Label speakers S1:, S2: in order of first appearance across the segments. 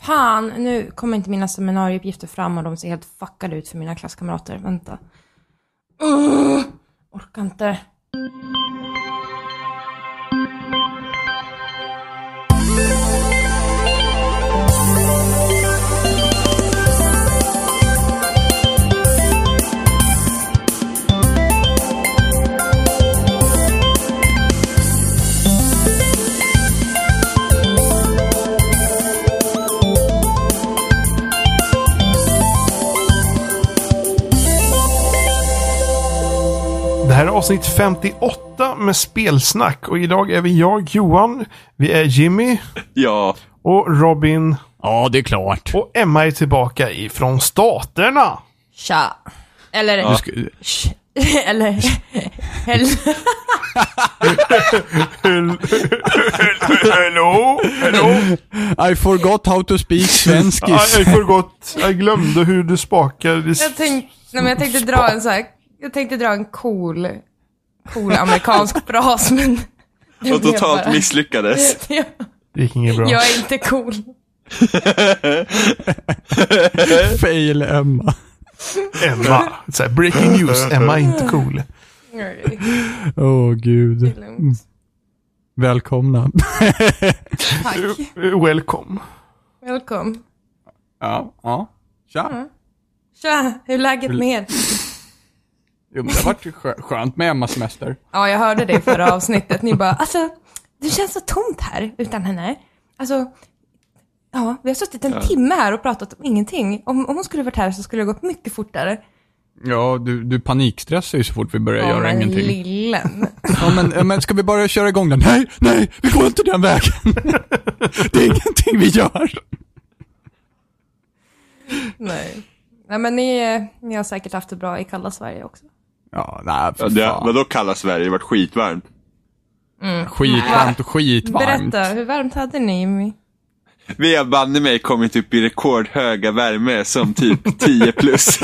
S1: Fan, nu kommer inte mina seminarieuppgifter fram och de ser helt fuckade ut för mina klasskamrater. Vänta. Uh, orkar inte.
S2: Avsnitt 58 med spelsnack och idag är vi jag, Johan, vi är Jimmy
S3: Ja.
S2: och Robin
S4: Ja, det är klart.
S2: och Emma är tillbaka ifrån staterna.
S1: Tja. Eller... Sh- Eller... Hell...
S2: Hello, hello.
S4: I forgot how to speak
S2: I,
S4: svenskis.
S2: I forgot, jag glömde hur du spakar.
S1: Jag, tänk, nej, men jag tänkte dra en så här... Jag tänkte dra en cool... Cool amerikansk fras, men...
S3: Och totalt
S1: bara-
S3: misslyckades.
S1: jag,
S2: Det gick inget bra.
S1: jag är inte cool.
S4: Fail Emma.
S2: Emma. Så här, breaking news, Emma är inte cool.
S4: Åh oh, gud. Välkomna.
S1: Tack.
S2: Welcome.
S1: Välkommen.
S4: Ja, ja. Tja.
S1: Tja, hur är läget med er?
S4: Jo, men det har varit skö- skönt med Emmas semester.
S1: Ja, jag hörde det i förra avsnittet. Ni bara, alltså, det känns så tomt här utan henne. Alltså, ja, vi har suttit en timme här och pratat om ingenting. Om, om hon skulle varit här så skulle det gått mycket fortare.
S4: Ja, du, du panikstressar ju så fort vi börjar göra
S1: men
S4: ingenting.
S1: lillen.
S4: Ja, men, ja, men ska vi bara köra igång den? Nej, nej, vi går inte den vägen. det är ingenting vi gör.
S1: Nej. Nej, men ni, ni har säkert haft det bra i kalla Sverige också.
S4: Ja, nej, för
S3: det,
S4: fan.
S3: vadå kalla Sverige? Det har varit skitvarmt.
S4: Skitvarmt och skitvarmt.
S1: Berätta, hur varmt hade ni Jimmy?
S3: Vi har banne mig kommit upp i rekordhöga värme som typ 10 plus.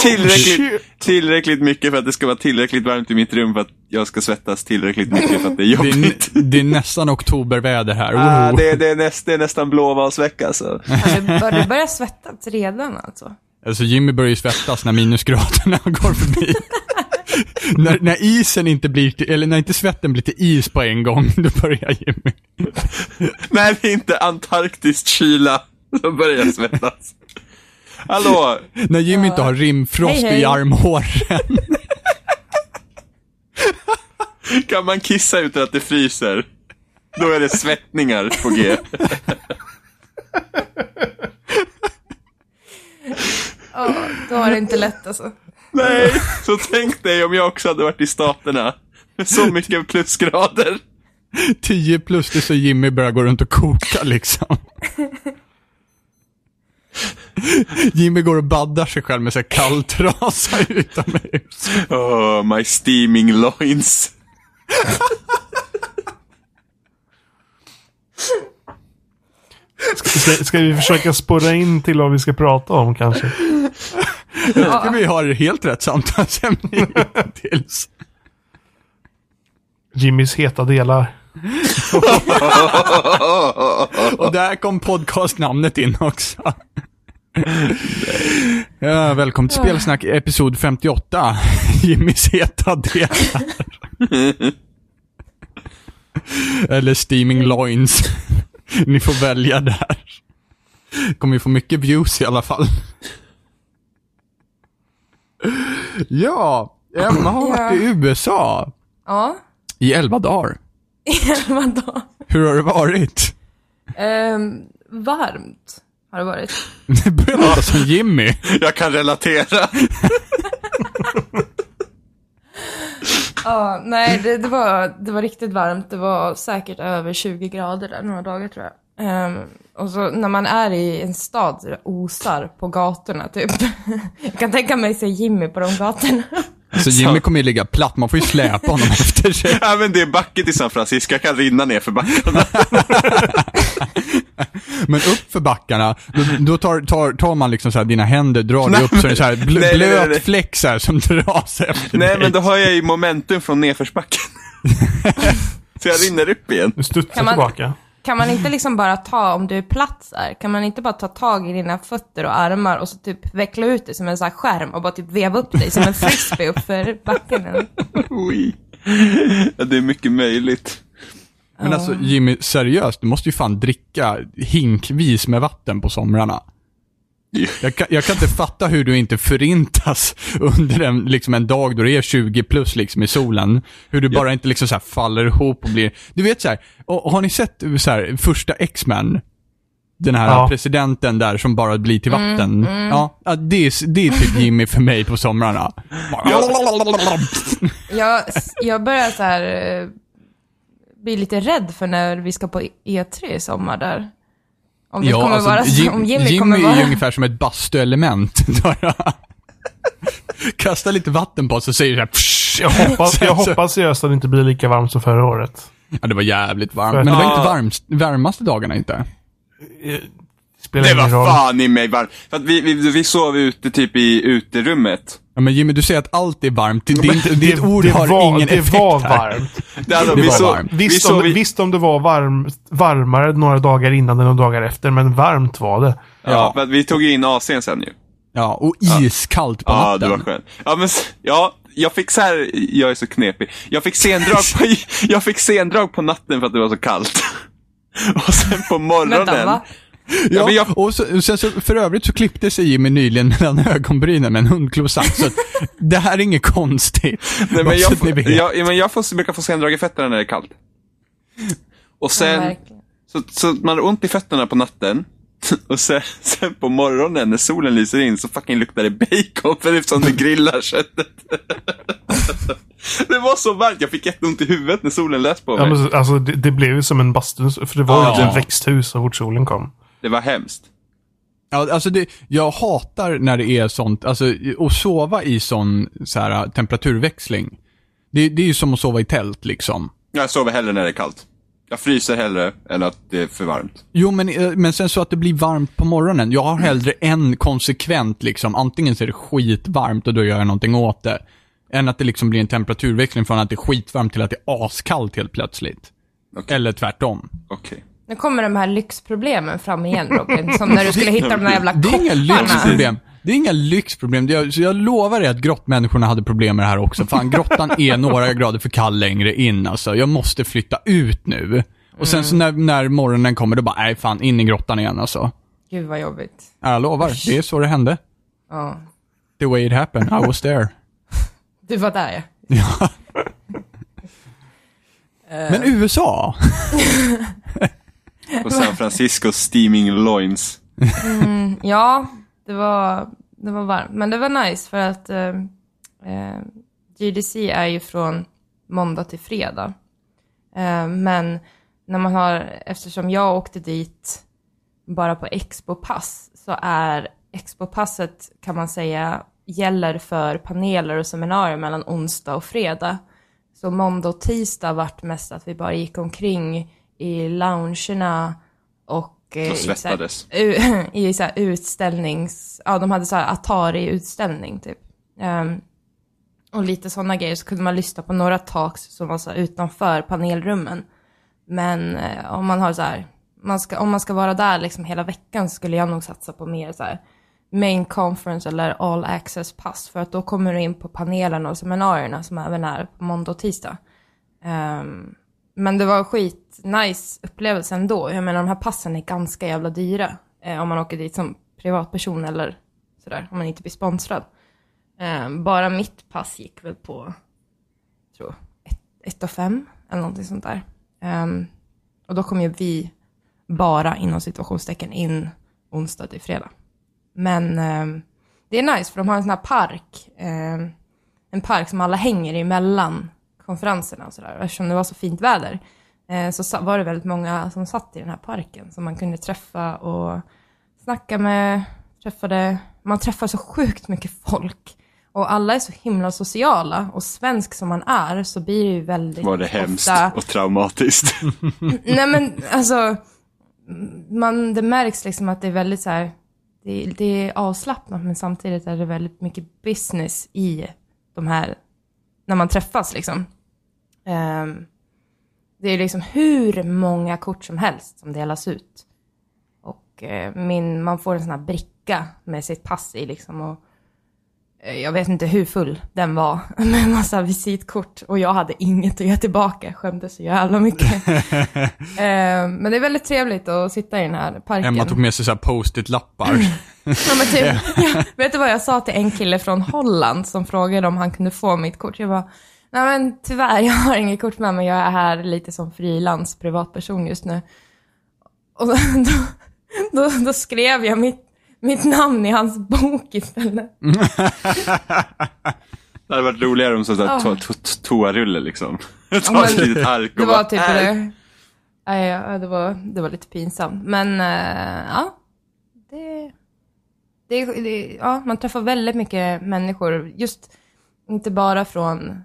S3: tillräckligt, tillräckligt mycket för att det ska vara tillräckligt varmt i mitt rum för att jag ska svettas tillräckligt mycket för att det är
S4: Det är,
S3: jobbigt.
S4: det är nästan oktoberväder här.
S3: Ah,
S4: Oh.
S3: det, det, är näst, det är nästan blåvalsvecka alltså.
S1: Har du, har du börjat svettas redan alltså?
S4: Alltså Jimmy börjar ju svettas när minusgraderna går förbi. när, när isen inte blir till, eller när inte svetten blir till is på en gång, då börjar Jimmy.
S3: När det inte är antarktisk kyla, så börjar jag svettas. Hallå,
S4: När Jimmy inte har rimfrost
S1: Hej, hej.
S4: i armhåren.
S3: kan man kissa utan att det fryser? Då är det svettningar på G.
S1: Ja, då har det inte lätt alltså.
S3: Nej, så tänk dig om jag också hade varit i Staterna. Med så mycket plusgrader.
S4: 10 plus, det är så Jimmy börjar gå runt och koka liksom. Jimmy går och baddar sig själv med så här kall trasa utomhus.
S3: Oh, my steaming loins.
S2: Ska, ska vi försöka spåra in till vad vi ska prata om kanske?
S4: Jag tycker vi har helt rätt samtalsämne hittills.
S2: Jimmys heta delar.
S4: Och där kom podcastnamnet in också. Ja, välkommen till Spelsnack episod 58. Jimmys heta delar. Eller Steaming Loins. Ni får välja där. Kommer ju få mycket views i alla fall. Ja, Emma har varit i USA
S1: Ja,
S4: i 11 dagar.
S1: vadå?
S4: Hur har det varit?
S1: Ehm, varmt har det varit.
S4: Det börjar låta som Jimmy.
S3: Jag kan relatera.
S1: Ja, nej, det, det, var, det var riktigt varmt. Det var säkert över 20 grader där några dagar tror jag. Um, och så när man är i en stad så det osar på gatorna typ. Jag kan tänka mig se Jimmy på de gatorna.
S4: Så Jimmy kommer ju ligga platt, man får ju släpa honom efter sig.
S3: Ja, men det är backigt i San Francisco. Jag kan rinna ner för backarna.
S4: Men upp för backarna, då, då tar, tar, tar man liksom så här dina händer, drar dig upp så det är så här bl-
S3: Nej, nej, nej,
S4: blöt
S3: nej.
S4: fläck så här som dras efter
S3: Nej,
S4: dig.
S3: men då har jag ju momentum från nedförsbacken. så jag rinner upp igen.
S2: Du studsar
S1: man-
S2: tillbaka.
S1: Kan man inte liksom bara ta, om du är platt där, kan man inte bara ta tag i dina fötter och armar och så typ veckla ut dig som en sån här skärm och bara typ veva upp dig som en frisbee uppför backen? eller?
S3: Ja, det är mycket möjligt.
S4: Men alltså Jimmy, seriöst, du måste ju fan dricka hinkvis med vatten på somrarna. Jag kan, jag kan inte fatta hur du inte förintas under en, liksom en dag då det är 20 plus liksom i solen. Hur du bara inte liksom så här faller ihop och blir... Du vet så här, och, har ni sett så här, första X-Men? Den här
S2: Ja.
S4: presidenten där som bara blir till vatten. Ja, ja, det, är, det är typ Jimmy för mig på somrarna.
S1: Jag, jag börjar så här eh, bli lite rädd för när vi ska på E3 i sommar där. Om det kommer vara så,
S4: Jim-
S1: om Jimmy,
S4: Jimmy
S1: kommer
S4: är
S1: vara...
S4: ju ungefär som ett bastuelement. Kasta lite vatten på säger så här, psh.
S2: Jag hoppas, jag hoppas seriöst att det inte blir lika varmt som förra året.
S4: Ja, det var jävligt varmt. Men det var
S3: Ja.
S4: inte varmst, varmaste dagarna inte.
S2: Spelar
S3: Det var
S2: roll.
S3: fan i mig varmt. För att vi, vi, vi sov ute typ i uterummet.
S4: Ja, men Jimmy, du säger att allt är varmt. Det, det, är inte, ditt ord
S2: det
S4: har
S2: var,
S4: ingen
S2: det
S4: effekt
S2: var
S4: här.
S2: varmt.
S3: Det, alltså,
S4: Det
S3: vi
S4: var
S3: sov,
S4: varmt.
S3: vi
S2: Visst, om,
S3: i,
S2: visst om det var varm, varmare några dagar innan än några dagar efter, men varmt var det.
S3: Ja, för att vi tog in AC'n sen ju.
S4: Ja, och iskallt på
S3: Ja, det
S4: natten.
S3: var skönt. Ja, men ja, jag fick så här, jag är så knepig. Jag fick sendrag på, jag fick sendrag på natten för att det var så kallt. Och sen på morgonen.
S1: Vänta, va?
S3: Ja, jag,
S4: och så, sen så, för övrigt så klippte sig Jimmy nyligen mellan ögonbrynen med en hundklosax. Så det här är inget konstigt.
S3: nej, men jag, får- jag, ja, men jag får, brukar få sendrag i fötterna när det är kallt. Och sen, så, så man har ont i fötterna på natten. Och sen, sen på morgonen när solen lyser in så fucking luktar det bacon för det är som det grillar köttet. det var så varmt, jag fick jätteont i huvudet när solen lös på mig.
S2: Ja, men, alltså, det, det blev ju som en bastu, för det var ju
S3: Ja.
S2: ett växthus så fort solen kom.
S3: Det var hemskt.
S4: Ja, alltså det, jag hatar när det är sånt, alltså att sova i sån så här, temperaturväxling. Det, det är ju som att sova i tält liksom.
S3: Jag sover hellre när det är kallt. Jag fryser hellre än att det är för varmt.
S4: Jo, men, eh, men sen så att det blir varmt på morgonen. Jag har hellre en konsekvent liksom, antingen så är det skitvarmt och då gör jag någonting åt det. Än att det liksom blir en temperaturväxling från att det är skitvarmt till att det är askallt helt plötsligt.
S3: Okej.
S4: Eller tvärtom.
S3: Okej.
S1: Nu kommer de här lyxproblemen fram igen Robin, som när du skulle hitta de där jävla
S4: Det är inga
S1: kopparna.
S4: lyxproblem. Det är inga lyxproblem. Är- Så jag lovar dig att grottmänniskorna hade problem med det här också. Fan, grottan är några grader för kall längre in alltså. Jag måste flytta ut nu. Och sen så när, när morgonen kommer, då bara, nej fan, in i grottan igen alltså.
S1: Gud vad jobbigt.
S4: Ja, Jag lovar, det är så det hände.
S1: Ja.
S4: The way it happened, I was there.
S1: Du var där ja.
S4: Ja. Men USA?
S3: Och San Francisco steaming loins.
S1: Mm, ja, det var, det var varmt. Men det var nice för att eh, eh, GDC är ju från måndag till fredag. Eh, men när man har, eftersom jag åkte dit bara på Expo-pass, så är Expo-passet kan man säga gäller för paneler och seminarier mellan onsdag och fredag. Så måndag och tisdag vart mest att vi bara gick omkring i loungerna och... eh,
S3: Och
S1: i så här- i så här utställnings... Ja, de hade så här Atari-utställning typ. Ehm, och lite sådana grejer. Så kunde man lyssna på några talks som var så här utanför panelrummen. Men eh, om man har så här... Man ska, om man ska vara där liksom hela veckan så skulle jag nog satsa på mer så här main conference eller all access pass. För att då kommer du in på panelerna och seminarierna som även är på måndag och tisdag. Ehm, men det var skit nice upplevelse ändå. Jag menar de här passen är ganska jävla dyra. Eh, om man åker dit som privatperson eller sådär. Om man inte blir sponsrad. Eh, bara mitt pass gick väl på, jag tror, ett, ett och fem eller någonting sånt där. Ehm, och då kom ju vi bara inom situationstecken in onsdag till fredag. Men ehm, det är nice för de har en sån här park. ehm, en park som alla hänger emellan konferenserna och sådär. Eftersom det var så fint väder eh, så var det väldigt många som satt i den här parken som man kunde träffa och snacka med. Träffade, man träffar så sjukt mycket folk. Och alla är så himla sociala. Och svensk som man är så blir det ju väldigt
S3: Var det hemskt
S1: ofta...
S3: och traumatiskt?
S1: Nej men alltså, man, det märks liksom att det är väldigt så här, det, det är avslappnat men samtidigt är det väldigt mycket business i de här, när man träffas liksom. Ehm, Det är liksom hur många kort som helst som delas ut. Och eh, min, man får en sån här bricka med sitt pass i liksom. Och, eh, jag vet inte hur full den var med en massa visitkort. Och jag hade inget att ge tillbaka. Skämdes så jävla mycket. eh, men det är väldigt trevligt att sitta i den här parken.
S4: Emma tog med sig så post-it-lappar.
S1: Ja, men typ, ja, vet du vad jag sa till en kille från Holland som frågade om han kunde få mitt kort? Jag bara, nej men tyvärr, jag har inget kort med mig. Jag är här lite som frilans privatperson just nu. Och då, då, då, skrev jag mitt, mitt namn i hans bok istället.
S3: Det hade varit roligare om sådär
S1: Ja.
S3: to- to- toarulle liksom. Ta
S1: men
S3: ett litet ark och
S1: Det var
S3: bara,
S1: typ
S3: "Här."
S1: det. Ja, det, var, det var lite pinsamt. Men eh, ja, det, det, det, ja, man träffar väldigt mycket människor. Just inte bara från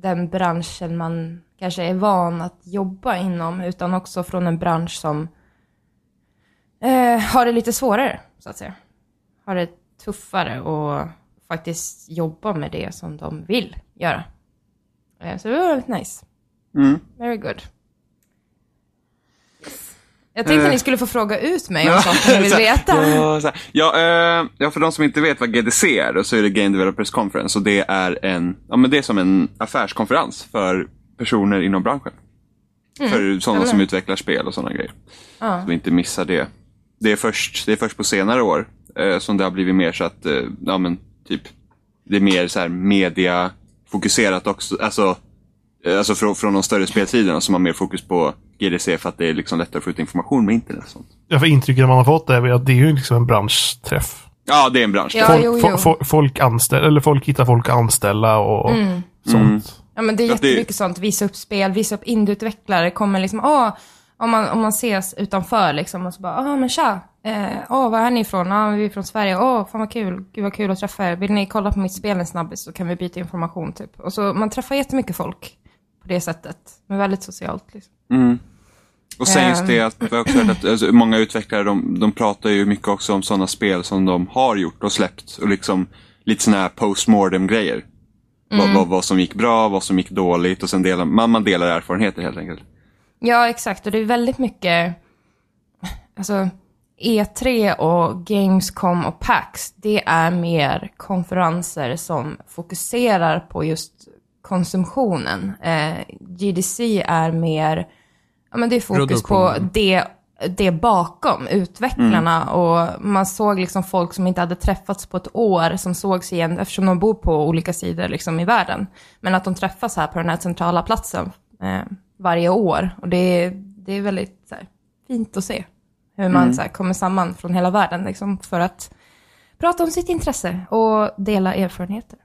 S1: den branschen man kanske är van att jobba inom, utan också från en bransch som eh, har det lite svårare, så att säga. Har det tuffare och faktiskt jobba med det som de vill göra. Eh, så det var väldigt nice.
S3: Mm.
S1: Very good. Jag tänkte
S3: Eh.
S1: ni skulle få fråga ut mig om saker ni vill veta.
S3: Ja, ja, eh, ja, för de som inte vet vad GDC är så är det Game Developers Conference och det är en, ja men det är som en affärskonferens för personer inom branschen. För sådana som utvecklar spel och sådana grejer.
S1: Ja.
S3: Så vi inte missar det. Det är först, det är först på senare år eh, som det har blivit mer så att, eh, ja men typ, det är mer så här mediafokuserat också. Alltså, eh, alltså från, från de större speltiderna som har mer fokus på GDC för att det är liksom lättare att få ut information med internet och sånt.
S2: Ja, för intrycket man har fått är att det är ju liksom en branschträff.
S3: Ja, det är en bransch.
S1: Ja,
S2: folk,
S1: jo, jo.
S2: fo- folk anställer, eller folk hittar folk att anställa och
S1: Mm.
S2: sånt.
S1: Ja men det är
S3: det-
S1: jättemycket sånt, visa upp spel, visa upp indieutvecklare, kommer liksom, åh, om man, om man ses utanför liksom och så bara, åh men tja, eh, åh var är ni ifrån? Ja, vi är från Sverige, åh fan vad kul, gud vad kul att träffa er, vill ni kolla på mitt spel en snabbis så kan vi byta information typ. Och så man träffar jättemycket folk på det sättet, men väldigt socialt liksom.
S3: Mm. Och sen just
S1: Ehm.
S3: det att, jag har också hört att alltså, många utvecklare de, de pratar ju mycket också om sådana spel som de har gjort och släppt och liksom lite sådana här postmortem grejer.
S1: Mm.
S3: Vad, vad, vad som gick bra, vad som gick dåligt och sen delar man, man delar erfarenheter helt enkelt.
S1: Ja, exakt. Och det är väldigt mycket, alltså E3 och Gamescom och PAX, det är mer konferenser som fokuserar på just konsumtionen. Eh, GDC är mer, ja men det är fokus på det, det bakom utvecklarna. Och man såg liksom folk som inte hade träffats på ett år som sågs igen eftersom de bor på olika sidor liksom i världen. Men att de träffas här på den här centrala platsen eh, varje år. Och det det är väldigt här, fint att se hur man så här, kommer samman från hela världen liksom, för att prata om sitt intresse och dela erfarenheter.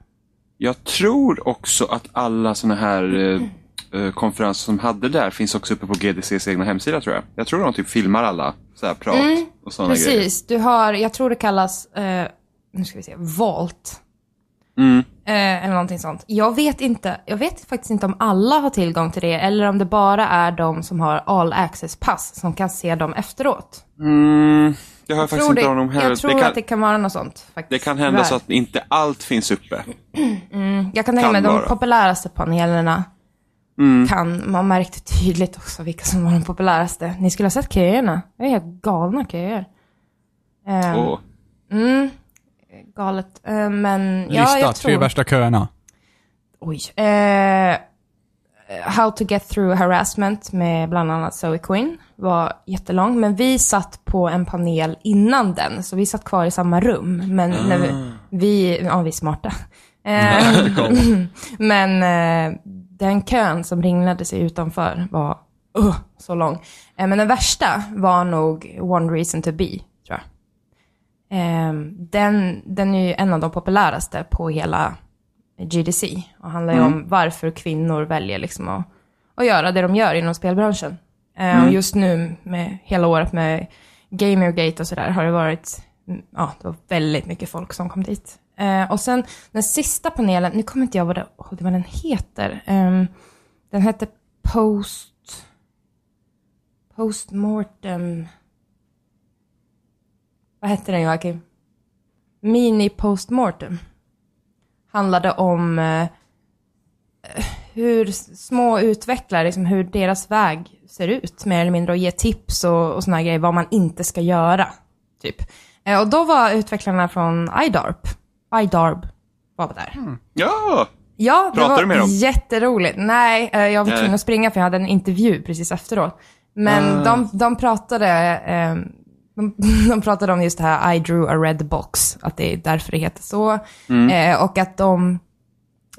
S3: Jag tror också att alla sådana här eh, konferenser som hade där finns också uppe på GDCs egna hemsida tror jag. Jag tror de typ filmar alla så här prat och sådana grejer.
S1: Mm, Precis, du har, jag tror det kallas, eh, nu ska vi se, Vault.
S3: Mm.
S1: Eh, eller någonting sånt. Jag vet inte, jag vet faktiskt inte om alla har tillgång till det eller om det bara är de som har all access-pass som kan se dem efteråt.
S3: Mm, jag har
S1: Jag
S3: faktiskt
S1: tror,
S3: inte
S1: det,
S3: heller.
S1: jag tror
S3: det, kan,
S1: att det kan vara något sånt faktiskt.
S3: det kan hända så
S1: tyvärr.
S3: att inte allt finns uppe.
S1: Jag kan tänka mig de populäraste panelerna
S3: Mm.
S1: kan, man märkte tydligt också vilka som var de populäraste. Ni skulle ha sett köerna. Det är helt galna köer. Eh,
S3: Och,
S1: Mm, galet. Eh, men ja,
S4: Lista
S1: jag
S4: tre
S1: tror...
S4: värsta köerna.
S1: Oj. Eh, How to get through harassment med bland annat Zoe Quinn var jättelång. Men vi satt på en panel innan den, så vi satt kvar i samma rum. Men när vi, vi, ja vi är smarta. Eh, men eh, den kön som ringlade sig utanför var uh, så lång. Eh, men den värsta var nog One Reason to Be, tror jag. Eh, den, den är ju en av de populäraste på hela GDC och handlar ju om varför kvinnor väljer liksom att, att göra det de gör inom spelbranschen. Eh, Och just nu med hela året med Gamergate och sådär har det varit, mm, ja, det var väldigt mycket folk som kom dit. Eh, och sen den sista panelen, nu kommer inte jag vad, det, vad den heter. Eh, den hette Post... Postmortem... Vad hette den Joakim? Mini postmortem handlade om eh, hur små utvecklare, liksom hur deras väg ser ut mer eller mindre och ge tips och, och såna grejer, vad man inte ska göra. Typ. Eh, och då var utvecklarna från iDarp, iDarb var där.
S3: Ja!
S1: Ja, det
S3: Pratar
S1: var
S3: du med dem?
S1: jätteroligt. Nej, eh, jag var tvungen att springa för jag hade en intervju precis efteråt. Men
S3: Ah.
S1: de, de pratade, eh, de, de pratade om just det här I drew a red box, att det är därför det heter så.
S3: Mm.
S1: Eh, och att de,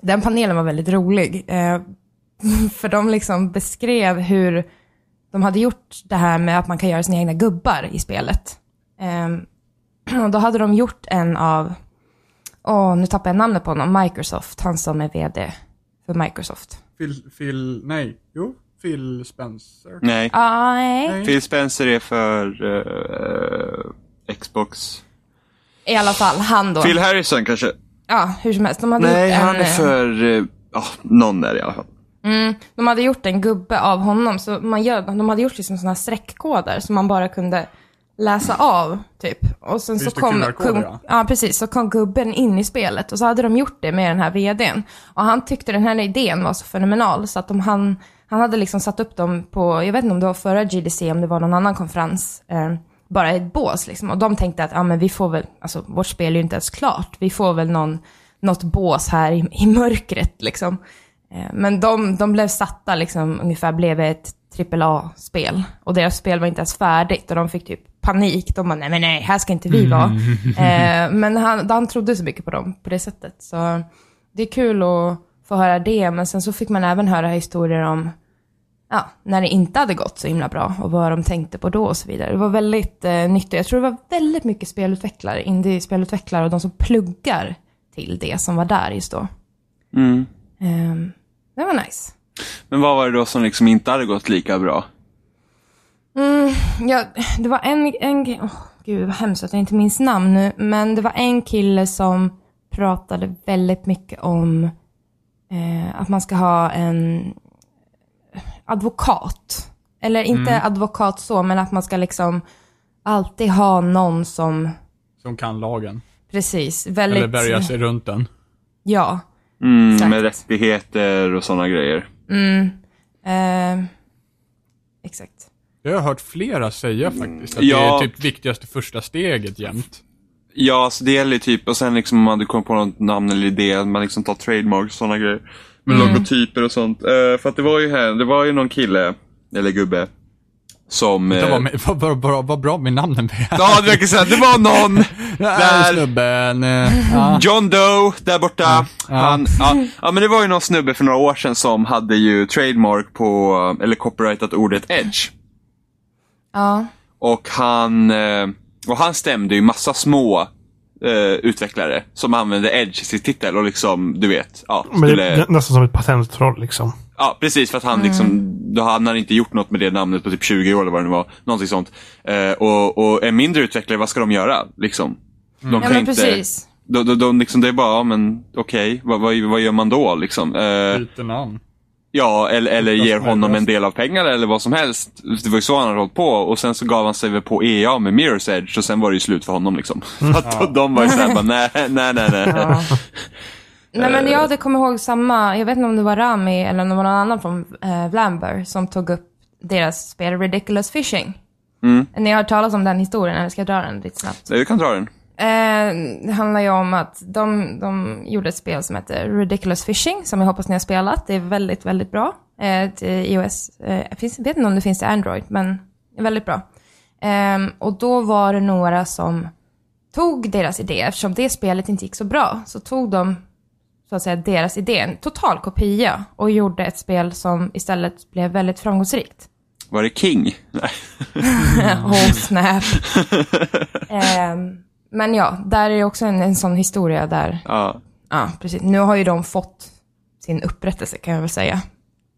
S1: den panelen var väldigt rolig. Eh, för de liksom beskrev hur de hade gjort det här med att man kan göra sina egna gubbar i spelet. Eh, och då hade de gjort en av, åh nu tappar jag namnet på honom, Microsoft, han som är vd för Microsoft.
S4: Phil, Phil, nej, jo, Phil Spencer.
S3: Nej.
S1: Ah, nej.
S4: Nej.
S3: Phil Spencer är för eh, Xbox.
S1: I alla fall, han då.
S3: Phil Harrison kanske?
S1: Ja, hur som helst. De hade
S3: Nej,
S1: gjort en,
S3: han är
S1: eh,
S3: för... Ja, någon där i alla fall.
S1: Mm, de hade gjort en gubbe av honom, så man gör, de hade gjort liksom såna här streckkoder som man bara kunde läsa av, typ. Och sen så kom, kom,
S4: ja.
S1: precis, så kom gubben in i spelet och så hade de gjort det med den här vdn. Och han tyckte den här idén var så fenomenal så att de, han, han hade liksom satt upp dem på, jag vet inte om det var förra GDC, om det var någon annan konferens, eh, bara ett bås liksom. Och de tänkte att, ja men vi får väl, alltså vårt spel är ju inte ens klart, vi får väl någon, något bås här i, i mörkret liksom. Eh, Men de, de blev satta liksom, ungefär blev ett AAA-spel. Och deras spel var inte ens färdigt och de fick typ panik. De bara, nej men nej, här ska inte vi vara. Eh, men han, han trodde så mycket på dem på det sättet. Så det är kul att få höra det, men sen så fick man även höra historier om ja, när det inte hade gått så himla bra och vad de tänkte på då och så vidare. Det var väldigt eh, nyttigt. Jag tror det var väldigt mycket spelutvecklare, indie-spelutvecklare och de som pluggar till det som var där just då.
S3: Mm.
S1: Ehm, det var nice.
S3: Men vad var det då som liksom inte hade gått lika bra?
S1: Mm, ja, det var en, en oh, gud vad hemskt att jag inte minns namn nu, men det var en kille som pratade väldigt mycket om eh, att man ska ha en advokat. Eller inte advokat så, men att man ska liksom alltid ha någon som,
S4: Som kan lagen.
S1: precis, väldigt...
S4: Eller värja sig runt den.
S1: Ja.
S3: Mm,
S1: Exakt.
S3: med rättigheter och sådana grejer.
S1: Mm, eh, exakt.
S4: Det har jag hört flera säga faktiskt. Att
S3: Ja.
S4: det är typ viktigaste första steget jämt.
S3: Ja, så det gäller ju typ, och sen liksom om man kommit på något namn eller idé, man liksom tar trademarks och sådana grejer. Med logotyper och sånt. Eh, för att det var ju här, det var ju någon kille, eller gubbe, som...
S4: Det var, med, vad, vad, vad bra med namnen.
S3: Ja, det verkar säga, det var någon
S4: Där snubben. eh, Ja.
S3: John Doe, där borta.
S4: Ja.
S3: Han, ja, ja, men det var ju någon snubbe för några år sedan som hade ju trademark på, eller copyrightat ordet edge.
S1: Ja.
S3: Och han, eh, och han stämde ju massa små eh, utvecklare som använde Edge i sin titel och liksom, du vet, ja,
S2: Men det
S3: skulle,
S2: nästan som ett patenttroll liksom.
S3: ja precis för att han liksom, då han hade inte gjort något med det namnet på typ 20 år eller vad det nu var, någonting sånt. Eh, och, och en mindre utvecklare, vad ska de göra liksom? De
S1: Ja
S3: kan
S1: men
S3: inte,
S1: precis.
S3: de, de, de, liksom, det är bara, ja, men okej, vad, vad, vad gör man då liksom? Eh,
S4: Byter namn.
S3: Ja, eller, eller ger honom en del av pengarna eller vad som helst. Det var ju så han hade hållit på. Och sen så gav han sig väl på EA med Mirror's Edge och sen var det ju slut för honom liksom. Så att de var ju såhär bara, nej, nej, nej, nej.
S1: Ja. Nej men jag hade kommit ihåg samma, jag vet inte om det var Rami eller om det var någon annan från eh, Vlamber som tog upp deras spel Ridiculous Fishing.
S3: Mm.
S1: Ni har hört talas om den historien, eller ska jag dra den lite snabbt?
S3: Du kan dra den.
S1: Eh, det handlar ju om att de, de gjorde ett spel som heter Ridiculous Fishing, som jag hoppas ni har spelat. Det är väldigt, väldigt bra. Eh, till iOS. Eh, jag finns, vet inte om det finns till Android, men väldigt bra. Eh, och då var det några som tog deras idé, eftersom det spelet inte gick så bra, så tog de så att säga deras idé, en total kopia, och gjorde ett spel som istället blev väldigt framgångsrikt.
S3: Var det King? Nej.
S1: oh snap. Ehm, men ja, där är också en, en sån historia där,
S3: Ja.
S1: ja precis. Nu har ju de fått sin upprättelse kan jag väl säga.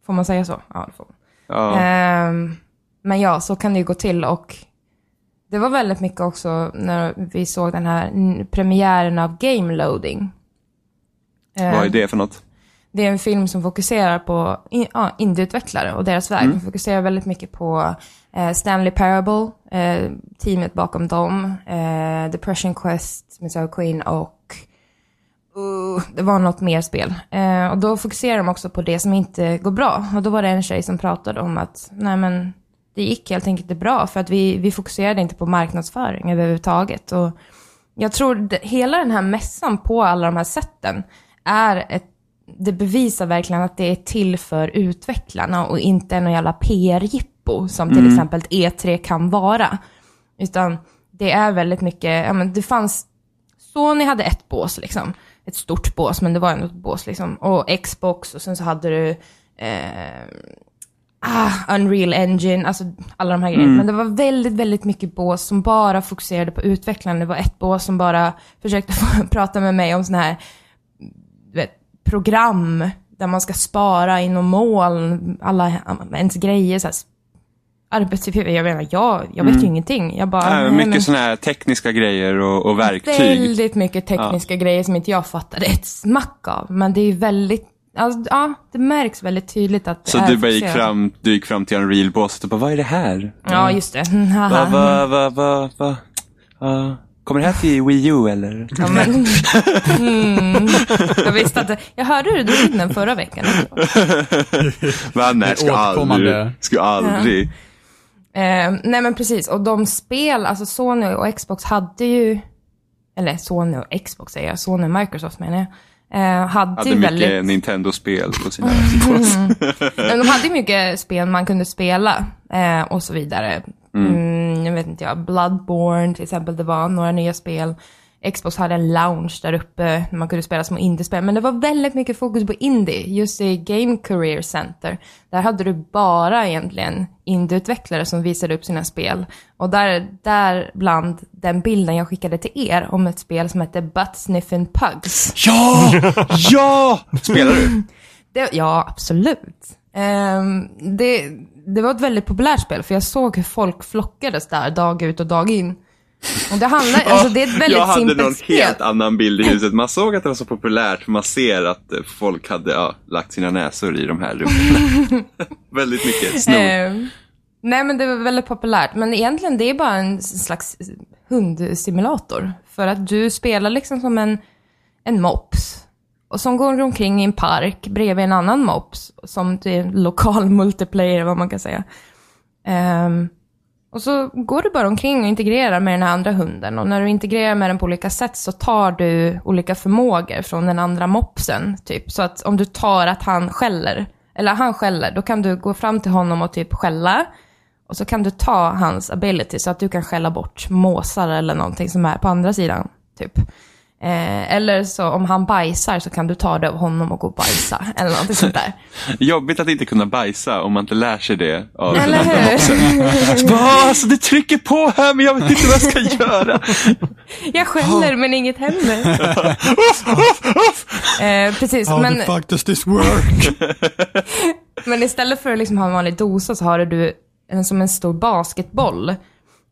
S1: Får man säga så? Ja, det får man.
S3: ja.
S1: Ehm, men ja, så kan det ju gå till och det var väldigt mycket också när vi såg den här premiären av Game Loading. Ehm,
S3: Vad är det för något?
S1: det är en film som fokuserar på in, ja, indieutvecklare och deras väg. Den fokuserar väldigt mycket på Eh, Stanley Parable, eh, teamet bakom dem, eh, Depression Quest Miss Sarah Queen och uh, det var något mer spel. Eh, och då fokuserar de också på det som inte går bra. Och då var det en tjej som pratade om att, nej men, det gick helt enkelt inte bra för att vi, vi fokuserade inte på marknadsföring överhuvudtaget. Och jag tror det, hela den här mässan på alla de här sätten är ett, det bevisar verkligen att det är till för utvecklarna och inte någon jävla PR-jippo som till exempel E3 kan vara. Utan det är väldigt mycket, ja men det fanns, Sony hade ett bås liksom. Ett stort bås, men det var ändå ett bås liksom. Och Xbox och sen så hade du eh, ah, Unreal Engine, alltså alla de här grejerna. Men det var väldigt, väldigt mycket bås som bara fokuserade på utvecklarna. Det var ett bås som bara försökte prata med mig om sådana här vet, program där man ska spara inom moln, alla ens grejer, så här, arbetsuppgifter. Jag menar, jag, jag vet ju ingenting. Jag bara,
S3: Äh, mycket
S1: men-
S3: sådana här tekniska grejer och, och verktyg.
S1: Väldigt mycket tekniska grejer som inte jag fattade ett smack av. Men det är väldigt, alltså, ja, det märks väldigt tydligt att det
S3: Så du bara gick fram, du gick fram till Unreal-båset och bara, vad är det här?
S1: Ja, just det.
S3: Va, va, va, va, va? Ja, kommer det här till Wii U eller?
S1: Ja, men, mm, jag visste att, jag hörde hur du drog in den förra veckan.
S3: Va, nej, ska aldrig. Ska aldrig.
S1: Eh, nej men precis, och de spel, alltså Sony och Xbox hade ju, eller Sony och Xbox säger jag, Sony och Microsoft menar jag, eh, hade,
S3: Hade mycket
S1: väldigt,
S3: Nintendo-spel på sina
S1: men de hade mycket spel man kunde spela eh, och så vidare. Mm, jag vet inte jag, Bloodborne till exempel, det var några nya spel. Xbox hade en lounge där uppe där man kunde spela små indiespel. Men det var väldigt mycket fokus på indie, just i Game Career Center. Där hade du bara egentligen indieutvecklare som visade upp sina spel. Och där, där bland den bilden jag skickade till er om ett spel som hette Butt Sniffin' Pugs.
S3: Ja! Ja! Spelar du?
S1: Det, ja, absolut. Ehm, det, det var ett väldigt populärt spel, för jag såg hur folk flockades där dag ut och dag in. Och det handlar, alltså det är ett väldigt
S3: jag hade någon
S1: spel.
S3: helt annan bild i huset. Man såg att det var så populärt, man ser att eh, folk hade ja, lagt sina näsor i de här rummen. Väldigt mycket snor.
S1: Ehm, nej, men det var väldigt populärt. Men egentligen, det är bara en slags hundsimulator. För att du spelar liksom som en, en mops. Och som går omkring i en park bredvid en annan mops. Som till lokal multiplayer, vad man kan säga. Ehm, och så går du bara omkring och integrerar med den här andra hunden. Och när du integrerar med den på olika sätt så tar du olika förmågor från den andra mopsen. Typ. Så att om du tar att han skäller, eller han skäller, då kan du gå fram till honom och typ skälla. Och så kan du ta hans ability så att du kan skälla bort måsar eller någonting som är på andra sidan. Typ. Eh, eller så om han bajsar så kan du ta det av honom och gå och bajsa. Eller någonting sånt där.
S3: Jobbigt att inte kunna bajsa om man inte lär sig det av
S1: Eller
S3: den andra
S1: hur?
S3: mopsen. Så bara, "Ah, Alltså det trycker på här men jag vet inte vad jag ska göra.
S1: Jag skäller men inget händer. eh, precis,
S4: How
S1: men,
S4: the fuck does this work?
S1: men istället för att liksom ha en vanlig dosa så har du en, som en stor basketboll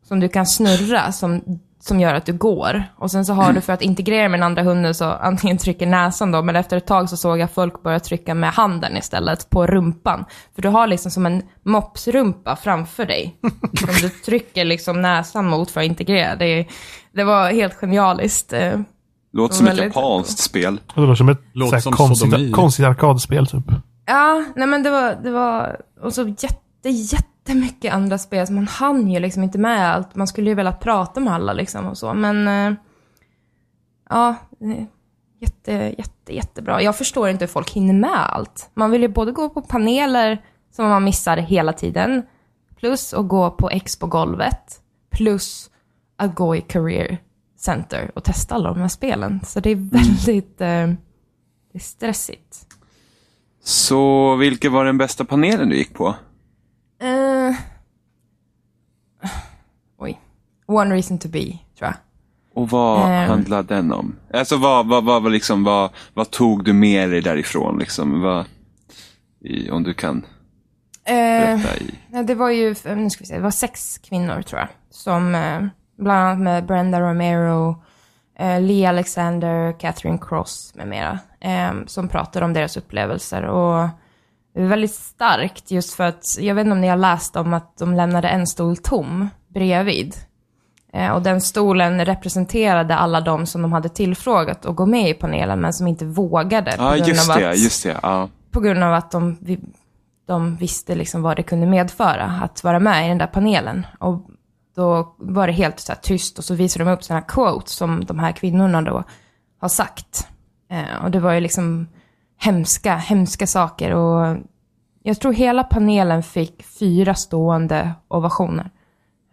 S1: som du kan snurra som, som gör att du går. Och sen så har du för att integrera med den andra hunden så antingen trycker näsan då, men efter ett tag så såg jag folk börja trycka med handen istället på rumpan. För du har liksom som en mopsrumpa framför dig. som du trycker liksom näsan mot för att integrera. Det, det var helt genialiskt. eh.
S3: Låter som ett japanskt spel.
S2: Det låter som ett
S4: Låter som
S2: konstigt, konstigt arkadspel typ.
S1: Ja, nej men det var, det var, och så jätte, jättemycket andra spel, så man hann ju liksom inte med allt. Man skulle ju vilja prata med alla liksom och så, men eh, ja, jätte, jätte, jättebra. Jag förstår inte hur folk hinner med allt. Man vill ju både gå på paneler som man missar hela tiden, plus att gå på Expo-golvet, plus att gå i Career Center och testa alla de här spelen. Så det är väldigt, eh, det är stressigt.
S3: Så vilken var den bästa panelen du gick på?
S1: Eh, oj. One reason to be, tror jag.
S3: Och vad
S1: Ehm.
S3: handlade den om? Alltså vad, vad, vad, vad, liksom, vad, vad tog du med dig därifrån? Liksom? Vad, i, om du kan
S1: Eh,
S3: berätta i...
S1: det var ju, nu ska vi se, det var sex kvinnor tror jag. Som, eh, bland annat med Brenda Romero, eh, Lee Alexander, Catherine Cross med mera. Som pratade om deras upplevelser. Och det var väldigt starkt just för att, jag vet inte om ni har läst om att de lämnade en stol tom bredvid. Eh, och den stolen representerade alla de som de hade tillfrågat att gå med i panelen, men som inte vågade. på
S3: Ja,
S1: grund
S3: just
S1: av
S3: det.
S1: att-
S3: Just det. Ja.
S1: på grund av att de, de visste liksom vad det kunde medföra att vara med i den där panelen. Och då var det helt så tyst och så visade de upp sådana quotes som de här kvinnorna då har sagt. Eh, och det var ju liksom hemska, hemska saker. Och jag tror hela panelen fick fyra stående ovationer.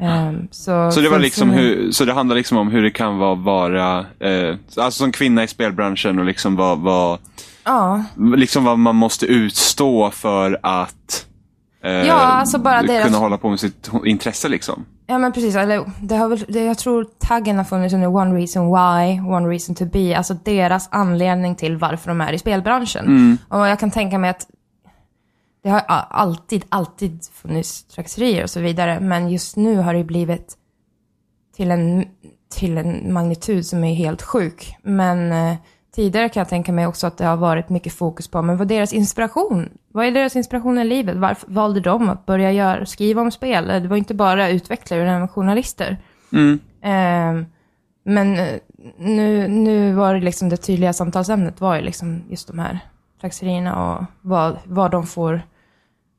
S1: Eh, så,
S3: Så det, var liksom hur, så det handlar liksom om hur det kan vara, vara eh, alltså som kvinna i spelbranschen och liksom vad, vad,
S1: Ja,
S3: liksom vad man måste utstå för att eh,
S1: Ja, alltså bara
S3: kunna
S1: deras-
S3: hålla på med sitt intresse. liksom.
S1: Ja men precis, eller det har väl, det, jag tror taggen har funnits under One Reason Why, One Reason To Be, alltså deras anledning till varför de är i spelbranschen. Och jag kan tänka mig att det har alltid, alltid funnits trakasserier och så vidare, men just nu har det blivit till en, till en magnitud som är helt sjuk. Men eh, tidigare kan jag tänka mig också att det har varit mycket fokus på, men vad är deras inspiration? Vad är deras inspiration i livet? Varför valde de att börja göra, skriva om spel? Det var inte bara utvecklare utan även journalister. Eh, men eh, nu, nu var det liksom det tydliga samtalsämnet var ju liksom just de här trakasserierna och vad, vad de får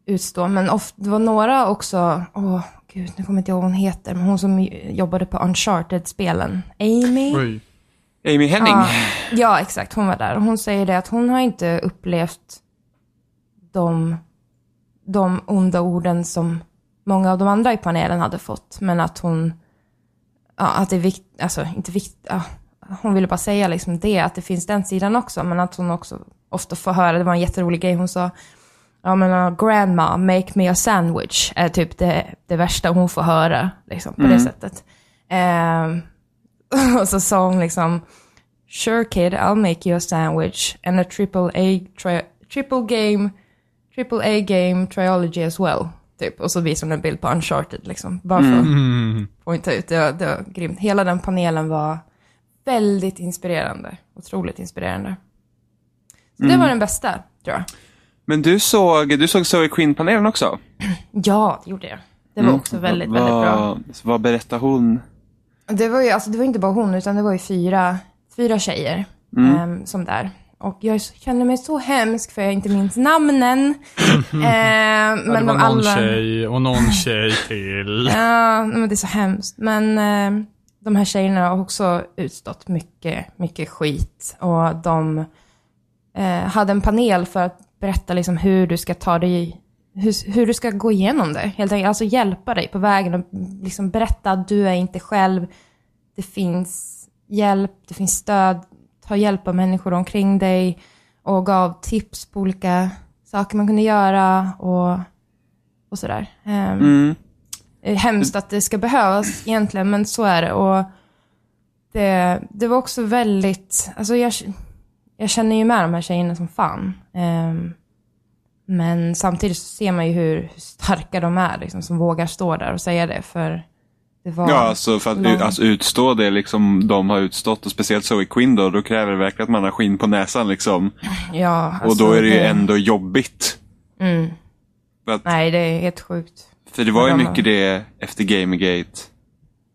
S1: utstå. Men of, det var några också, åh gud, nu kommer inte jag ihåg vad hon heter, men hon som jobbade på Uncharted-spelen. Amy?
S4: Oj.
S3: Amy Henning.
S1: Ja, ja, exakt. Hon var där. Och hon säger det att hon har inte upplevt de, de onda orden som många av de andra i panelen hade fått. Men att hon, ja, att det är viktigt, alltså inte viktigt, ja, hon ville bara säga liksom det, att det finns den sidan också. Men att hon också ofta får höra, det var en jätterolig grej, hon sa, ja men uh, grandma, make me a sandwich, är typ det, det värsta hon får höra, liksom, på det sättet. Ehm, och så sa hon liksom, Sure kid, I'll make you a sandwich and a triple A, tri- triple game, triple A game triology as well. Typ. Och så visade hon en bild på Uncharted liksom. Bara för att poängta ut. Det var, det var grymt. Hela den panelen var väldigt inspirerande. Otroligt inspirerande. Så det var den bästa, tror jag.
S3: Men du såg, du såg Zoe Quinn-panelen också?
S1: Ja, det gjorde jag. Det var också väldigt, väldigt bra.
S3: Vad, berättar hon?
S1: Det var ju, alltså det var inte bara hon, utan det var ju fyra, fyra tjejer ehm, som där. Och jag känner mig så hemsk för jag inte minns namnen. Ehm,
S4: Ja, det
S1: men
S4: var
S1: de
S4: någon
S1: alla...
S4: tjej och någon tjej till.
S1: Ja, men det är så hemskt. Men eh, de här tjejerna har också utstått mycket, mycket skit. Och de eh, hade en panel för att berätta liksom hur du ska ta dig, hur, hur du ska gå igenom det. Helt enkelt, alltså hjälpa dig på vägen och liksom berätta att du är inte själv. Det finns hjälp, det finns stöd. Ta hjälp av människor omkring dig. Och gav tips på olika saker man kunde göra och, och sådär. Ehm,
S3: Mm.
S1: det är hemskt att det ska behövas egentligen, men så är det. Och det, det var också väldigt, alltså jag, jag känner ju med de här tjejerna som fan. Ehm, men samtidigt så ser man ju hur, hur starka de är, liksom, som vågar stå där och säga det. För det var...
S3: Ja, alltså för att
S1: lång-
S3: alltså, utstå det liksom de har utstått och speciellt Zoe Quinn då, då kräver det verkligen att man har skinn på näsan liksom.
S1: ja,
S3: och
S1: alltså,
S3: då är det ju ändå jobbigt.
S1: Mm.
S3: Att,
S1: Nej, det är helt sjukt.
S3: för det var ju mycket det efter Gamergate.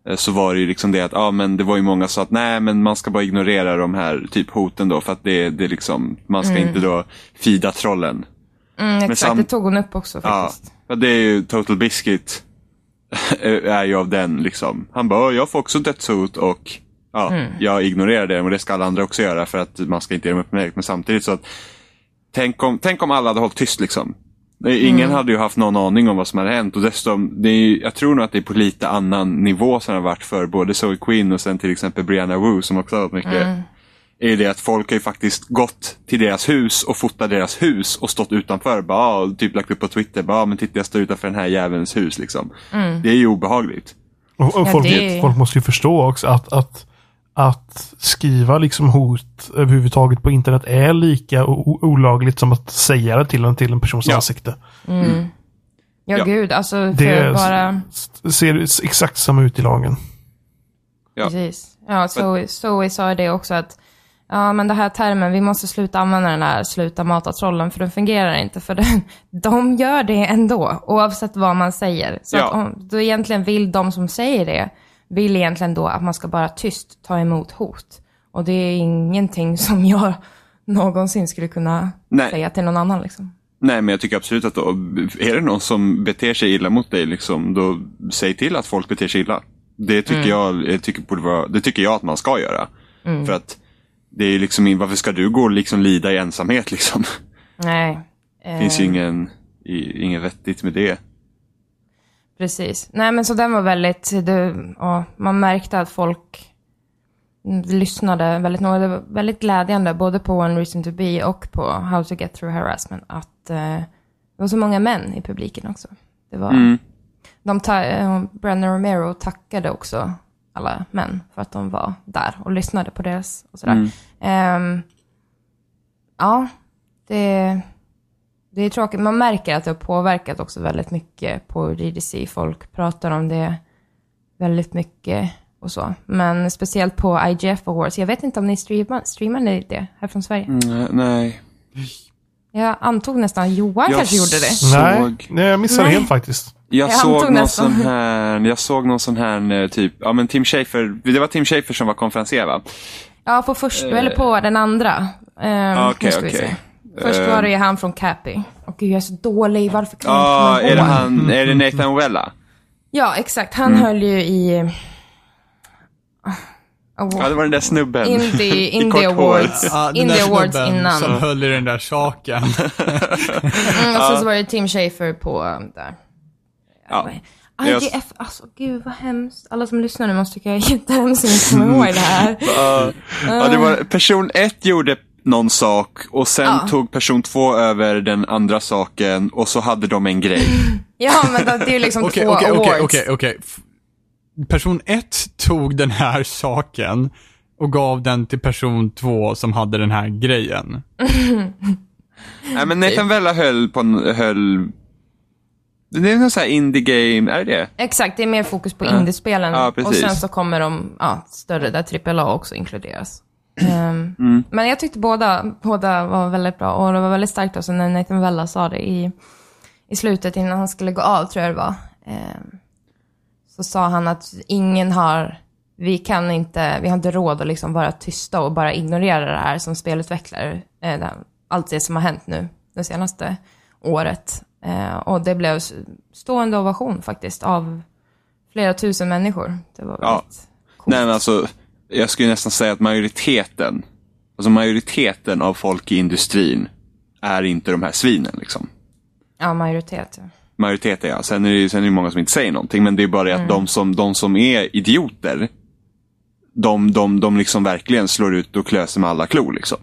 S3: Eh, Så var det ju liksom det att, ja men det var ju många som sa att nej men man ska bara ignorera de här typ hoten då för att det, det liksom, man ska inte då fida trollen.
S1: Mm, exakt,
S3: sam-
S1: det tog hon upp också
S3: Ja,
S1: faktiskt.
S3: för det är ju Total Biscuit. är ju av den liksom. Han bara, jag får också dödshot och ja, jag ignorerar det och det ska alla andra också göra för att man ska inte ge dem uppmärksamhet. Men samtidigt så att tänk om, tänk om alla hade hållit tyst liksom. Nej, Ingen hade ju haft någon aning om vad som hade hänt och dessutom, det är, jag tror nog att det är på lite annan nivå som det har varit för både Zoe Quinn och sen till exempel Brianna Wu som också har varit mycket. Är det att folk har ju faktiskt gått till deras hus och fotat deras hus och stått utanför. Bara, ah, och typ lagt upp på Twitter, bara, ah, men titta jag står utanför den här jävelns hus liksom. Det är ju obehagligt.
S2: Och, och
S1: Ja,
S2: folk,
S1: det-
S2: folk måste ju förstå också att, att, att skriva liksom hot överhuvudtaget på internet är lika olagligt som att säga det till en, till en persons
S3: Ja.
S2: ansikte.
S1: Ja,
S3: Ja.
S1: gud, alltså för
S2: Det är-
S1: bara...
S2: ser exakt samma ut i lagen.
S3: Ja.
S1: Precis. Ja, Zoe, Zoe sa det också att ja, men det här termen, vi måste sluta använda den här sluta mata trollen för den fungerar inte. För den, de gör det ändå, oavsett vad man säger. Så
S3: Ja.
S1: att om, då egentligen vill de som säger det, vill egentligen då att man ska bara tyst ta emot hot. Och det är ingenting som jag någonsin skulle kunna
S3: Nej.
S1: säga till någon annan liksom.
S3: Nej, men jag tycker absolut att då, är det någon som beter sig illa mot dig, liksom, då säg till att folk beter sig illa. Det tycker, jag, jag tycker borde vara, det tycker jag att man ska göra. För att det är liksom, varför ska du gå och liksom lida i ensamhet liksom?
S1: Nej.
S3: Det finns ju
S1: eh,
S3: ingen, inget vettigt med det.
S1: Precis. Nej men så den var väldigt, det, ja, man märkte att folk mm, lyssnade väldigt noga. Det var väldigt glädjande både på One Reason To Be och på How To Get Through Harassment att eh, det var så många män i publiken också. Det var,
S3: Mm.
S1: de ta, eh, Brennan Romero tackade också alla män för att de var där och lyssnade på deras och sådär. Ehm, ja, det, det är tråkigt. Man märker att det har påverkat också väldigt mycket på DDC. Folk pratar om det väldigt mycket och så. Men speciellt på IGF Awards. Jag vet inte om ni streamar, streamade det här från Sverige.
S3: Mm, nej.
S1: Jag antog nästan Johan
S3: Jag
S1: kanske gjorde det.
S2: Nej,
S3: Såg,
S2: nej, jag missade
S1: Nej.
S2: helt faktiskt.
S3: jag,
S1: Jag
S3: såg
S1: antog
S3: någon
S1: nästan.
S3: sån här, jag såg någon sån här eh, typ, ja men Tim Schafer, det var Tim Schafer som var konferencier va?
S1: Ja, på först, eller på den andra. Um,
S3: Eh. Okej,
S1: vi
S3: okej.
S1: se. Först var det ju han från Cappy. Och gud, jag är så dålig. Varför kan jag
S3: Ja,
S1: inte komma
S3: är det
S1: ihåg?
S3: han, är det Nathan Wella?
S1: Ja, exakt. Han
S3: Mm.
S1: höll ju i...
S3: Ja, det var den där snubben.
S1: Indie,
S3: I
S1: Indie. Awards.
S4: Ja,
S1: Indie
S4: där
S1: Awards innan.
S4: som höll i den där saken.
S1: Mm, och sen så var det Tim Schafer på um, där.
S3: Ja.
S1: IGF, alltså gud vad hemskt. Alla som lyssnar nu måste tycka jag är jättehemskt att komma ihåg det här.
S3: Ja, ja, det var, person ett gjorde någon sak och sen
S1: Ja.
S3: tog person två över den andra saken och så hade de en grej.
S1: Ja, men det är ju liksom
S4: Okej,
S1: två
S4: okej,
S1: awards.
S4: okej, okej, okej. F- Person ett tog den här saken och gav den till person två som hade den här grejen.
S3: Nej men Nathan Wella höll på en, höll, det är någon sån här indie game, är det det?
S1: Exakt, det är mer fokus på indiespelen.
S3: Ja,
S1: och sen så kommer de ja, större där AAA också inkluderas. Ehm,
S3: Mm.
S1: Men jag tyckte båda, båda var väldigt bra och det var väldigt starkt också när Nathan Vella sa det i, i slutet innan han skulle gå av, tror jag det var. Ehm, så sa han att ingen har, vi kan inte, vi har inte råd att liksom vara tysta och bara ignorera det här som spelutvecklare. Eh, allt det som har hänt nu det senaste året. Eh, och det blev stående ovation faktiskt av flera tusen människor. Det var
S3: Ja.
S1: väldigt coolt.
S3: Nej men alltså, jag skulle nästan säga att majoriteten, alltså majoriteten av folk i industrin är inte de här svinen liksom.
S1: Ja, majoritet.
S3: Majoritet jag. Sen är det sen är det många som inte säger någonting. Men det är bara det att de, som, de som är idioter, de, de, de liksom verkligen slår ut och klöser med alla klor. Liksom.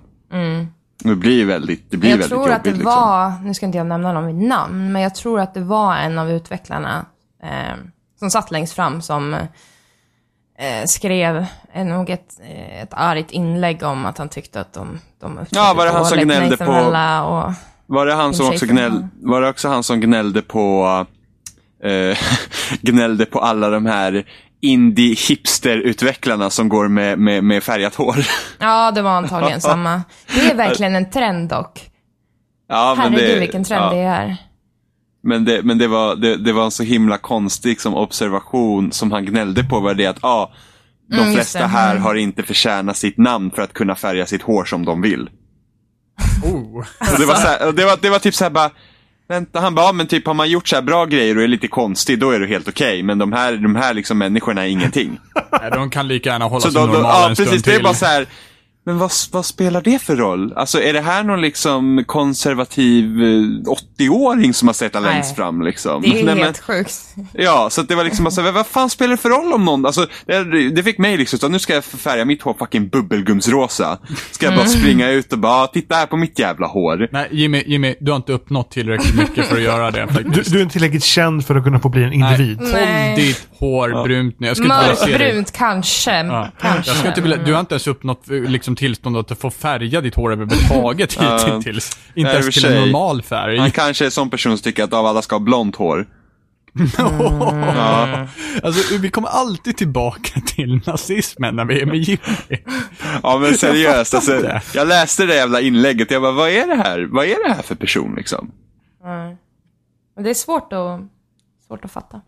S3: Det blir väldigt, det blir
S1: Jag
S3: väldigt
S1: tror
S3: jobbigt.
S1: att det
S3: liksom.
S1: var, nu ska inte jag nämna någon vid namn, men jag tror att det var en av utvecklarna eh, som satt längst fram som eh, skrev eh, nog ett, eh, ett argt inlägg om att han tyckte att de, de
S3: Ja, var det han som gnällde på-
S1: Och,
S3: Var det han som också gnällde, var det också han som gnällde på eh, gnällde på alla de här indie hipster-utvecklarna som går med, med, med färgat hår.
S1: ja, det var antagligen samma. Det är verkligen en trend dock.
S3: ja,
S1: Herregud
S3: det,
S1: vilken trend
S3: ja,
S1: det är.
S3: Men, det, men det, var, det, det var en så himla konstig som observation som han gnällde på. Var det att ah, de
S1: Mm,
S3: flesta
S1: det.
S3: här
S1: Mm.
S3: har inte förtjänat sitt namn för att kunna färga sitt hår som de vill.
S4: Oh.
S3: Och det, var så här, och det, var, det var typ så här bara, vänta, han bara, ja, men typ har man gjort så här bra grejer och är lite konstig, då är det helt okej. Men de här, de här liksom människorna är ingenting.
S4: Nej, de kan lika gärna hålla
S3: Så
S4: sig normala
S3: ja,
S4: en stund
S3: precis, det är
S4: till.
S3: bara så här, men vad, vad spelar det för roll? Alltså är det här någon liksom konservativ eh, 80-åring som har sett
S1: Nej.
S3: längst fram liksom?
S1: Det är
S3: Nej, men-
S1: helt sjukt.
S3: Ja, så att det var liksom bara så här, vad fan spelar det för roll om någon, alltså det, det fick mig liksom, så nu ska jag färga mitt hår fucking bubbelgumsrosa. Ska jag bara
S1: Mm.
S3: springa ut och bara, "Ah, titta här på mitt jävla hår.
S4: Nej, Jimmy, Jimmy, du har inte uppnått tillräckligt mycket för att göra det
S2: Du, du är inte tillräckligt känd för att kunna få bli en individ.
S4: Nej, håll ditt hår brunt nu. Jag skulle.
S1: Mörkbrunt kanske.
S4: Ja.
S1: kanske.
S4: Jag ska inte vilja, du har inte ens uppnått eh, liksom, tillstånd att få färga ditt hår överhuvudtaget hittills. Inte
S3: Nej, i och
S4: ens till en normal färg.
S3: Han kanske är en sån person som tycker att av alla ska ha blont hår. Ja,
S4: Alltså, vi kommer alltid tillbaka till nazismen när vi är med Jimmy.
S3: ja men seriöst,
S4: Jag
S3: alltså,
S4: inte.
S3: jag läste det jävla inlägget jag bara, vad är det här? Vad är det här för person liksom?
S1: Men det är svårt att, svårt att fatta.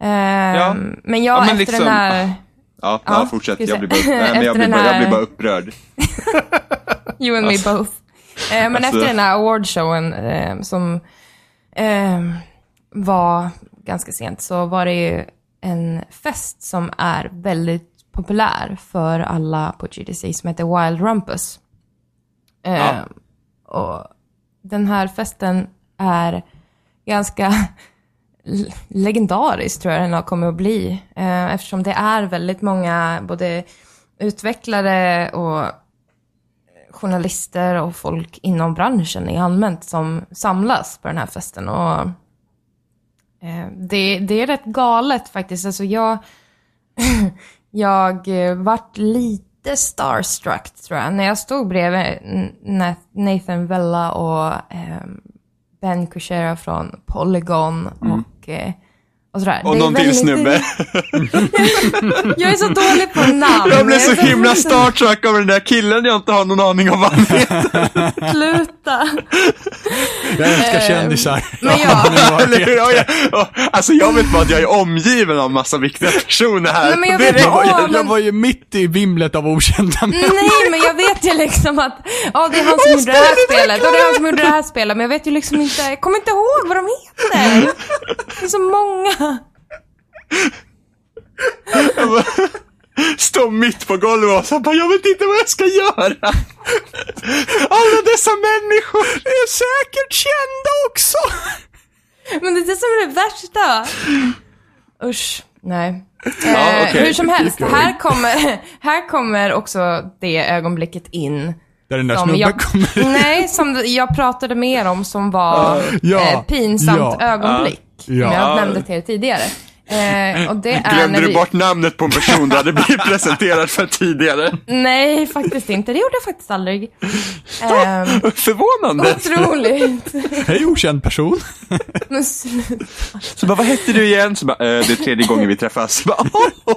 S1: Ehm, Men
S3: Ja,
S1: jag,
S3: men
S1: efter
S3: liksom-
S1: den här...
S3: Ja, ja,
S1: Ja,
S3: fortsätt. Jag blir, bara, nej, men jag, blir bara, jag blir bara upprörd.
S1: You and me both. Eh, men
S3: Alltså-
S1: efter den här awardshowen eh, som eh, var ganska sent så var det ju en fest som är väldigt populär för alla på GDC som heter Wild Rumpus. Eh,
S3: Ja.
S1: Och den här festen är ganska legendarisk tror jag den har kommit att bli. Eh, eftersom det är väldigt många både utvecklare och journalister och folk inom branschen i allmänt som samlas på den här festen. Och, eh, det, det är rätt galet faktiskt. Alltså jag, jag eh, vart lite starstruck tror jag. När jag stod bredvid Nathan Vella och Ben Kuchera från Polygon och, eh, och sådär.
S3: Och någon till snubbe.
S1: Jag är så dålig på namn.
S3: Jag blev så
S1: är
S3: himla starstruck av den där killen jag inte har någon aning om vad han heter.
S1: Sluta.
S4: Jag älskar kändisar.
S1: Men ja.
S3: Jag, och, alltså jag vet bara att jag är omgiven av massa viktiga personer här.
S1: Nej, men jag vet
S3: det-
S4: Jag,
S1: men-
S4: jag var ju mitt i vimlet av okända människor.
S1: Nej, men jag vet ju liksom att ja, det är han som gjorde det här spelet och det är han som gjorde det här spelet, men jag vet ju liksom inte, jag kommer inte ihåg vad de heter. Det är så många.
S3: Stå mitt på golvet och så bara, jag vet inte vad jag ska göra. Alla dessa människor.
S4: är säkert kända också.
S1: Men det är det som är det värsta. Usch, nej.
S3: Ja,
S1: eh,
S3: okej.
S1: Hur som helst, här kommer, här kommer också det ögonblicket in.
S4: Där den där
S1: Som
S4: snubben
S1: jag,
S4: kommer.
S1: nej, som jag pratade mer om som var
S4: Ja,
S1: eh, pinsamt
S4: ja,
S1: ögonblick.
S4: ja.
S1: Som
S3: Ja.
S1: jag nämnde till er tidigare. Eh, och det är
S3: Glömde
S1: när
S3: du
S1: vi...
S3: bort namnet på en person du hade blivit presenterad för tidigare?
S1: Nej, faktiskt inte. Det gjorde jag faktiskt aldrig. Ehm,
S3: Förvånande.
S1: otroligt.
S4: Hej okänd person.
S1: Men sluta.
S3: Så bara, vad hette du igen? Så bara, eh, det är tredje gången vi träffas. Så bara,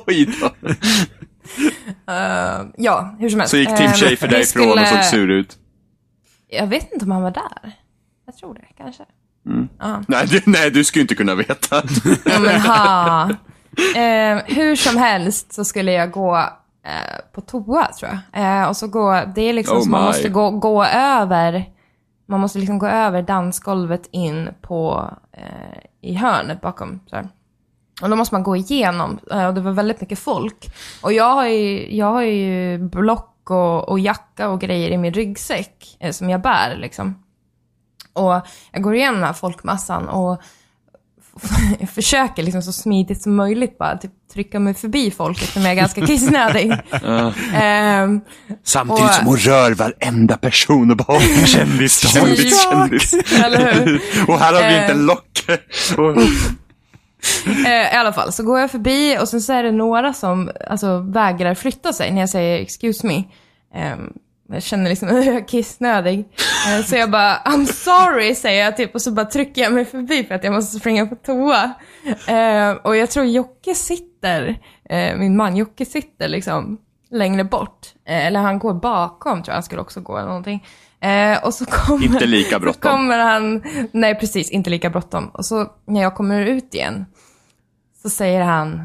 S3: oj då.
S1: Eh, ja, hur som helst.
S3: Så gick Tim Schafer
S1: vi
S3: därifrån och
S1: skulle-
S3: såg sur ut.
S1: Jag vet inte om han var där. Jag tror det, kanske.
S3: Nej, du, nej, du skulle inte kunna veta.
S1: Ja, men ha. Eh, hur som helst så skulle jag gå eh, på toa, tror jag. Och så gå, det är liksom
S3: Oh
S1: man måste gå, gå över, man måste liksom gå över dansgolvet in på, eh, i hörnet bakom. Så här. Och då måste man gå igenom, eh, och det var väldigt mycket folk. Och jag har ju, jag har ju block och, och jacka och grejer i min ryggsäck eh, som jag bär liksom. Och jag går igenom den här folkmassan och jag försöker liksom så smidigt som möjligt bara typ trycka mig förbi folk eftersom jag är ganska kissnödig. Ehm,
S3: Samtidigt
S1: Och-
S3: som hon rör varenda person och bara, "Åh, kändis, kändis, kändis.
S1: eller hur?
S3: Och här har vi inte
S1: Eh.
S3: en lock.
S1: Eh, I alla fall, så går jag förbi och sen så är det några som alltså, vägrar flytta sig när jag säger excuse me. Ehm, jag känner liksom att jag är kissnödig. Eh, så jag bara, I'm sorry, säger jag typ och så bara trycker jag mig förbi för att jag måste springa på toa. Ehm, och jag tror Jocke sitter, eh, min man Jocke sitter liksom längre bort. Eh, eller han går bakom tror jag, han skulle också gå eller någonting. Eh, och så kommer,
S3: Inte lika bråttom.
S1: kommer han, nej precis, inte lika bråttom. Och så när jag kommer ut igen så säger han,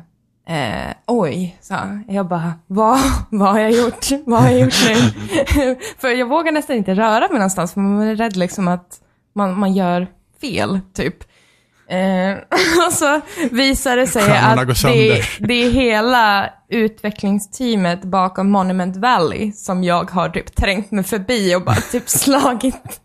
S1: eh, oj, sa han. Jag bara, vad, vad har jag gjort? Vad har jag gjort nu? för jag vågar nästan inte röra mig någonstans, för man är rädd liksom att man, man gör fel, typ. Eh, och så visar det sig
S4: Stjärnorna
S1: att det, det är hela utvecklingsteamet bakom Monument Valley som jag har typ trängt mig förbi och bara typ slagit.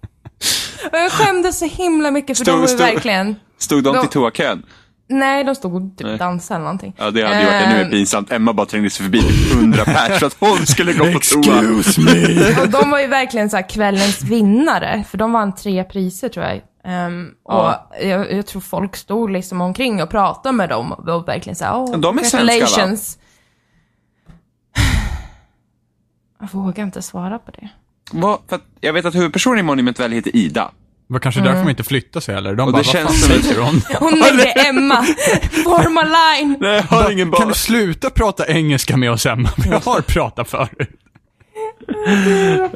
S1: Och jag skämdes så himla mycket för
S3: Stod-
S1: de var
S3: stod-
S1: verkligen...
S3: stod de
S1: De-
S3: till toakön?
S1: Nej, de stod och typ dansade eller någonting.
S3: Ja, det hade ju varit ännu mer
S1: Ehm,
S3: pinsamt. Emma bara trängde sig förbi typ hundra pers för att hon skulle gå på toa.
S4: Excuse me.
S1: Och de var ju verkligen så här kvällens vinnare, för de vann tre priser tror jag. Ehm,
S3: Ja.
S1: Och jag, jag tror folk stod liksom omkring och pratade med dem och verkligen såhär, åh,
S3: De är svenska,
S1: congratulations. Jag vågar inte svara på det.
S3: Vad- För att jag vet att huvudpersonen i Monument Valley heter Ida.
S4: Det var kanske därför de inte flyttade sig heller. De
S3: Och
S4: bara,
S3: det
S4: vad fan
S3: känns
S4: säger hon?
S1: Hon nämnde Emma, forma line.
S3: Nej, jag har ingen
S4: Kan du sluta prata engelska med oss Emma? Jag har pratat förut.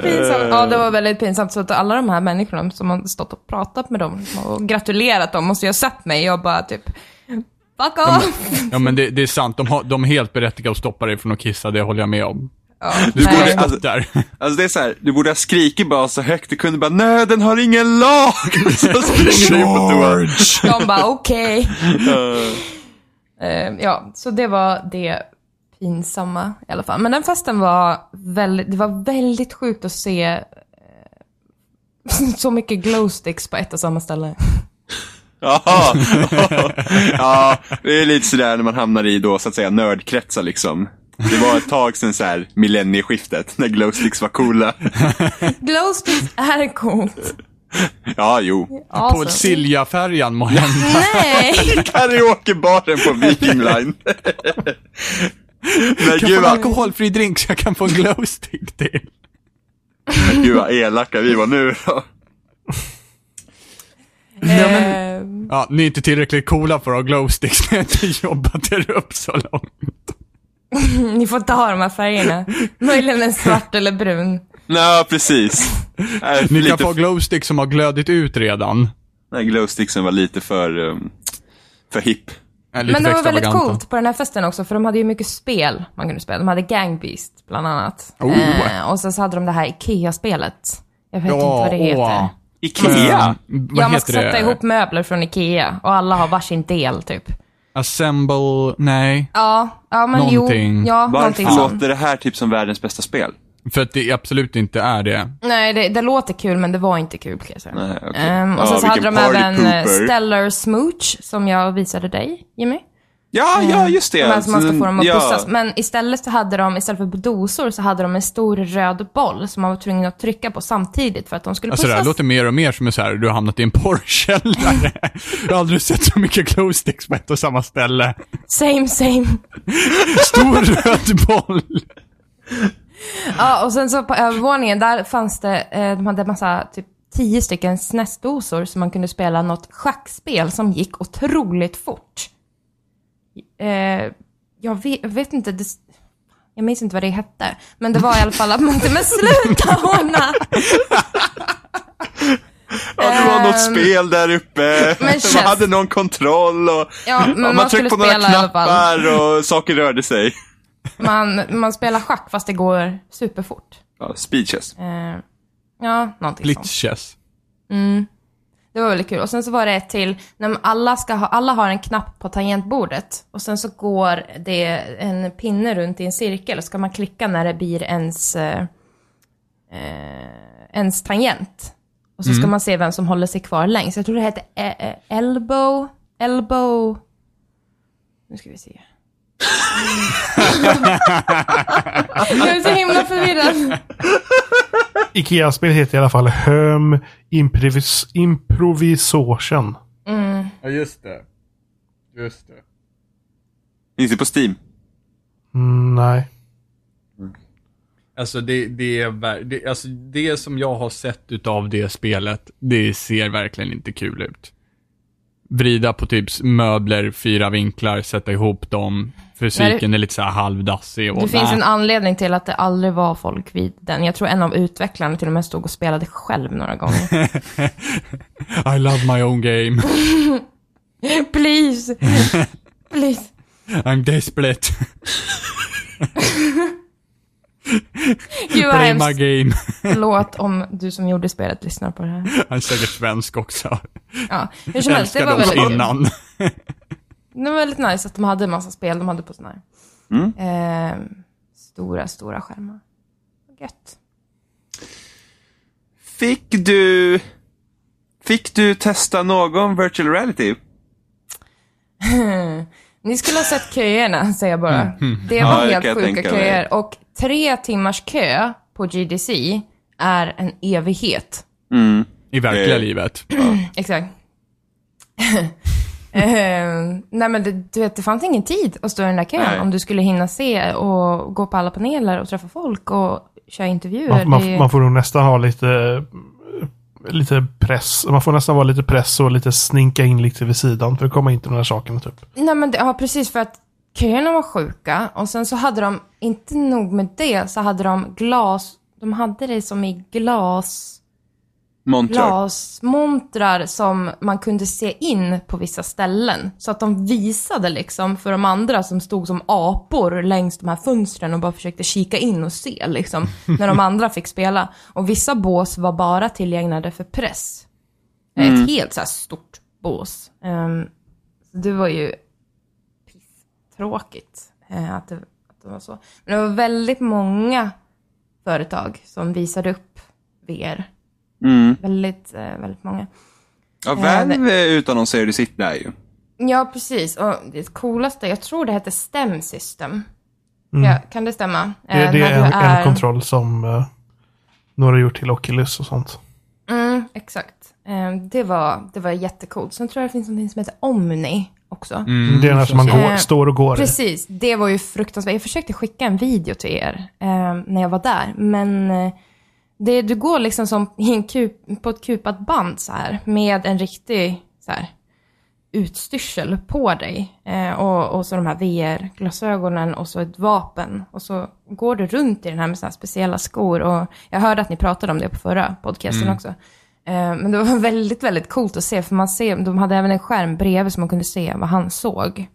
S1: Pinsamt. Ja, det var väldigt pinsamt. Så att alla de här människorna som har stått och pratat med dem och gratulerat dem måste ju ha sett mig. Jag bara typ Fuck off!
S4: Ja men det, det är sant, de, har, de är helt berättigade att stoppa dig från att kissa, det håller jag med om.
S1: Ja,
S3: Du
S1: nej.
S3: borde- Alltså-
S4: där.
S3: Alltså det är så här, du borde ha skrikit bara så högt du kunde bara nöden har ingen lag! Så springer du på toa.
S1: De bara okej.
S3: Eh,
S1: Eh, ja, så det var det pinsamma i alla fall. Men den festen var väldigt, det var väldigt sjukt att se eh, så mycket glowsticks på ett och samma ställe.
S3: Jaha. ja, det är lite sådär när man hamnar i då så att säga nördkretsar liksom. Det var ett tag sedan så här millennieskiftet, när glowsticks var coola.
S1: Glowsticks är coolt.
S3: Ja, jo.
S4: På
S1: Alltså.
S4: Siljafärjan må hända.
S1: Nej!
S3: Karaokebaren på Viking Line. Men
S4: Kan
S3: gud
S4: jag få
S3: vad,
S4: alkoholfri drink så jag kan få en glowstick till?
S3: gud vad elaka vi var nu då.
S1: Eh,
S4: Ja, ni är inte tillräckligt coola för att ha glowsticks, ni har inte jobbat er upp så långt.
S1: ni får inte ha de här färgerna. Möjligen en svart eller brun.
S3: Nej, precis. Nej,
S4: Ni
S3: lite
S4: kan få glowsticks som har glödit ut redan.
S3: Nej, glowsticksen var lite för, um, för hipp.
S4: Äh, Lite
S1: Men det var väldigt coolt på den här festen också, för de hade ju mycket spel man kunde spela. De hade Gang Beast, bland annat.
S4: Oh.
S1: Eh, och sen så hade de det här IKEA-spelet. Jag vet inte
S4: Ja,
S1: vad det heter.
S4: åh.
S3: Ikea?
S4: Mm,
S1: Ja, man ska sätta
S4: det?
S1: ihop möbler från IKEA och alla har varsin del, typ.
S4: Assemble, nej.
S1: Ja, ja men
S4: Någonting.
S1: jo. Ja, någonting
S3: Varför
S1: sånt.
S3: låter det här typ som världens bästa spel?
S4: För att det absolut inte är det.
S1: Nej, det, det låter kul, men det var inte kul kan jag säga.
S3: Nej, okej.
S1: Ehm, och
S3: Ja,
S1: sen så hade de även eh,
S3: pooper.
S1: Stellar Smooch, som jag visade dig, Jimmy.
S3: Ja, ja, just det.
S1: De här som man ska få dem att
S3: ja.
S1: pussas. Men istället så hade de, istället för dosor, så hade de en stor röd boll som man var tvungen att trycka på samtidigt för att de skulle
S4: Alltså det
S1: pussas.
S4: här låter mer och mer som en så här, du har hamnat i en porrkällare. jag har aldrig sett så mycket glowsticks på ett och samma ställe.
S1: Same, same.
S4: Stor röd boll.
S1: Ja, och sen så på övervåningen, där fanns det, eh, de hade massa, typ tio stycken SNES-dosor som man kunde spela något schackspel som gick otroligt fort. Eh, jag, vet, jag vet inte, det, jag minns inte vad det hette, men det var i alla fall att man inte, men sluta ordna!
S3: Ja, det var något
S1: Ehm,
S3: spel där uppe. Man hade någon kontroll och
S1: Ja,
S3: man,
S1: man
S3: tryckte på några knappar och saker rörde sig.
S1: Man, man spelar schack fast det går superfort.
S3: Ja, speed chess.
S1: Eh, ja, någonting
S4: Blitz
S1: sånt.
S4: chess.
S1: Det var väldigt kul. Och sen så var det ett till, när alla, ska ha, alla har en knapp på tangentbordet. Och sen så går det en pinne runt i en cirkel. Och ska man klicka när det blir ens, eh, eh, ens tangent. Och så ska man se vem som håller sig kvar längst. Jag tror det heter eh, eh, elbow, elbow... Nu ska vi se. Jag är så himla förvirrad.
S2: Ikea-spel heter i alla fall Home Improvis Improvisation.
S4: Ja, just det. Just det.
S3: Finns det på Steam?
S2: Mm, nej.
S4: Alltså det, det, är, det, alltså det som jag har sett utav det spelet, det ser verkligen inte kul ut. Vrida på typ möbler, fyra vinklar, sätta ihop dem. Fysiken är lite så här halvdassig och
S1: Det finns
S4: nä.
S1: en anledning till att det aldrig var folk vid den. Jag tror en av utvecklarna till och med stod och spelade själv några gånger.
S4: I love my own game.
S1: Please! Please.
S4: I'm desperate.
S1: Gud vad
S4: Play my
S1: hemskt.
S4: game.
S1: Förlåt om du som gjorde spelet lyssnar på det här.
S4: Han är säkert svensk också.
S1: Ja, hur som helst, det var väldigt kul.
S4: innan.
S1: Det var väldigt nice att de hade en massa spel de hade på sådana här.
S3: Mm.
S1: Eh, stora, stora skärmar. Gött.
S3: Fick du... Fick du testa någon virtual reality?
S1: Ni skulle ha sett köerna, säger jag bara. Det
S3: Ja,
S1: var
S3: det
S1: helt
S3: kan jag
S1: sjuka
S3: tänka mig.
S1: köer. Och tre timmars kö på GDC är en evighet.
S3: Mm.
S4: I verkliga
S3: Eh.
S4: livet.
S1: Exakt. Ehm, nej men det, du vet, det fanns ingen tid att stå i den där kön
S3: Nej.
S1: om du skulle hinna se och gå på alla paneler och träffa folk och köra intervjuer.
S2: Man, man,
S1: Det-
S2: man får nog nästan ha lite, lite press. Man får nästan vara lite press och lite sninka in lite vid sidan för att komma in till de här sakerna typ.
S1: Nej men det, ja precis för att köerna var sjuka och sen så hade de, inte nog med det, så hade de glas, de hade det som i glas,
S3: Montrar.
S1: glasmontrar som man kunde se in på vissa ställen. Så att de visade liksom för de andra som stod som apor längs de här fönstren och bara försökte kika in och se liksom. när de andra fick spela. Och vissa bås var bara tillgängliga för press. Ett helt så stort bås. Um, det var ju pisstråkigt eh, att, det, att det var så. Men det var väldigt många företag som visade upp VR.
S3: Mm.
S1: Väldigt, eh, väldigt många.
S3: Ja,
S1: Eh,
S3: Valve utannonserade sitt där ju.
S1: Ja, precis. Och det coolaste, jag tror det heter STEM System.
S2: Mm.
S1: Ja, kan det stämma?
S2: Det, det
S1: Eh, när
S2: är en, en kontroll som uh, några gjort till Oculus och sånt.
S1: Mm, exakt. Eh, det, var, det var jättecoolt. Sen tror jag det finns något som heter Omni också.
S4: Mm.
S2: det är när som man går,
S1: Eh,
S2: står och går i.
S1: Precis, det var ju fruktansvärt. Jag försökte skicka en video till er eh, när jag var där, men eh, det, du går liksom som kup, på ett kupat band så här, med en riktig så här, utstyrsel på dig. Eh, och, och så de här VR-glasögonen och så ett vapen. Och så går du runt i den här med såna här speciella skor. Och jag hörde att ni pratade om det på förra podcasten också. Eh, men det var väldigt, väldigt coolt att se, för man ser, de hade även en skärm bredvid så man kunde se vad han såg.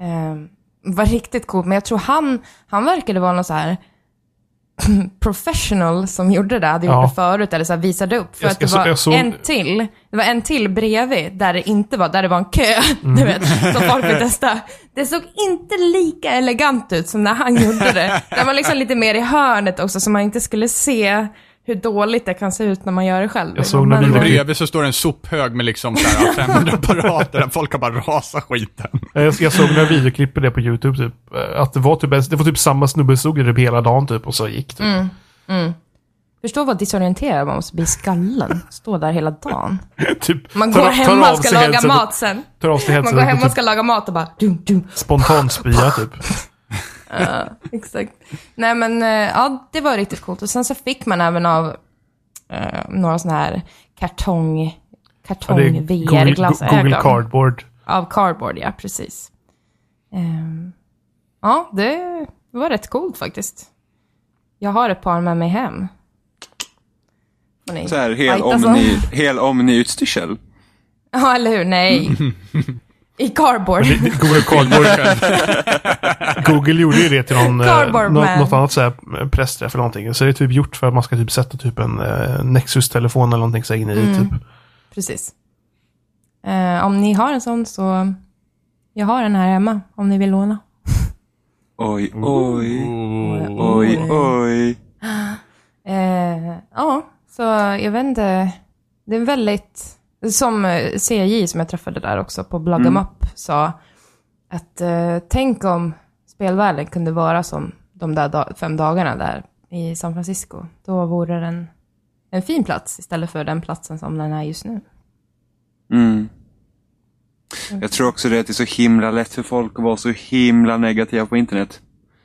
S1: Eh, var riktigt coolt, men jag tror han, han verkade vara någon så här professional som gjorde det, hade gjort
S2: Ja.
S1: det förut eller så här visade upp. För
S2: Jag-
S1: att det
S2: så-
S1: var
S2: såg-
S1: en till, det var en till bredvid där det inte var, där det var en kö,
S2: Mm.
S1: du vet, som folk fick testa. Det såg inte lika elegant ut som när han gjorde det. Det var liksom lite mer i hörnet också, så man inte skulle se hur dåligt det kan se ut när man gör det själv.
S2: Jag såg när vi var-
S4: Bredvid så står det en sophög med liksom så här 500 apparater där folk har bara rasat skiten.
S2: Jag, jag såg några videoklipp på det på YouTube, typ. eh, Att det var typ, det var typ samma snubbe som stod i det hela dagen typ och så gick typ.
S1: Mm. Förstå vad disorienterad man måste bli i skallen. Stå där hela dagen.
S2: typ
S1: Man går
S2: tar
S1: hem
S2: av
S1: och ska laga mat sen.
S2: Tar av sig
S1: Man går
S2: headsetet
S1: hem
S2: och
S1: och
S2: typ
S1: ska laga mat och bara dum, dum.
S2: spontanspya typ.
S1: Ja, exakt. Nej men, eh, ja det var riktigt coolt. Och sen så fick man även av eh, några sådana här kartong,
S2: Ja,
S1: kartong
S2: det är Google. Google Cardboard.
S1: Av cardboard, ja precis. Ehm, ja, det var rätt coolt faktiskt. Jag har ett par med mig hem.
S3: Så här, hel, omni, hel omni-utstyrsel.
S1: Ja, eller hur? Nej. I cardboard.
S2: Google Cardboard. Google gjorde ju det till någon, eh, något, något annat så här eh, pressträff eller någonting. Så det är typ gjort för att man ska typ sätta typ en eh, Nexus-telefon eller någonting så här inne i
S1: Mm.
S2: typ.
S1: Precis. Eh, om ni har en sån så, jag har den här hemma om ni vill låna.
S3: Oj, oj, oj, oj.
S1: Eh, ja, så jag vet inte. Det är väldigt, som eh, CJ som jag träffade där också på Blog em Up sa, att eh, tänk om spelvärlden kunde vara som de där da- fem dagarna där i San Francisco. Då vore den en fin plats istället för den platsen som den är just nu.
S3: Mm. Jag tror också det att det är så himla lätt för folk att vara så himla negativa på internet.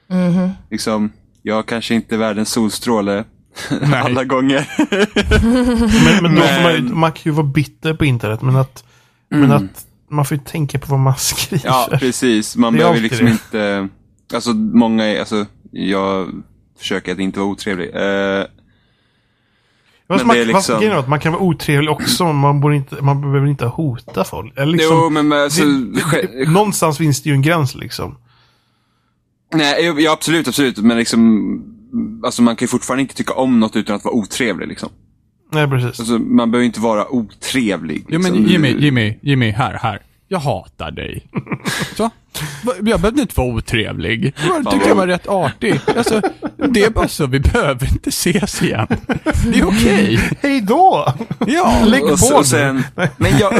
S1: Mhm.
S3: Liksom, jag kanske inte är världens solstråle alla gånger.
S2: Men, men då får man, ju-
S3: Men-
S2: man kan ju vara bitter på internet, men att, men att man får ju tänka på vad man skriver.
S3: ja, precis. Man
S2: Det är
S3: behöver liksom
S2: det.
S3: inte... Alltså, många är... Alltså, jag försöker att inte vara otrevlig. Eh,
S2: Fast
S3: men
S2: man,
S3: liksom-
S2: man kan vara otrevlig också, men man, borde inte, man behöver inte hota folk. Eller liksom,
S3: jo, men alltså...
S2: det, någonstans finns det ju en gräns liksom.
S3: Nej, ja, absolut, absolut. Men liksom... Alltså man kan ju fortfarande inte tycka om något utan att vara otrevlig. Liksom.
S2: Nej, precis.
S3: Alltså, man behöver inte vara otrevlig.
S4: Jo
S3: Liksom.
S4: men Jimmy, Jimmy, Jimmy, här, här. Jag hatar dig. Så. Jag behövde inte vara otrevlig. Jag tyckte jag var rätt artig. Alltså, det är bara så, vi behöver inte ses igen. Det är okej.
S2: Hej då!
S4: Ja.
S2: Lägg
S3: och,
S2: på
S3: och
S2: nu.
S3: sen, Men jag,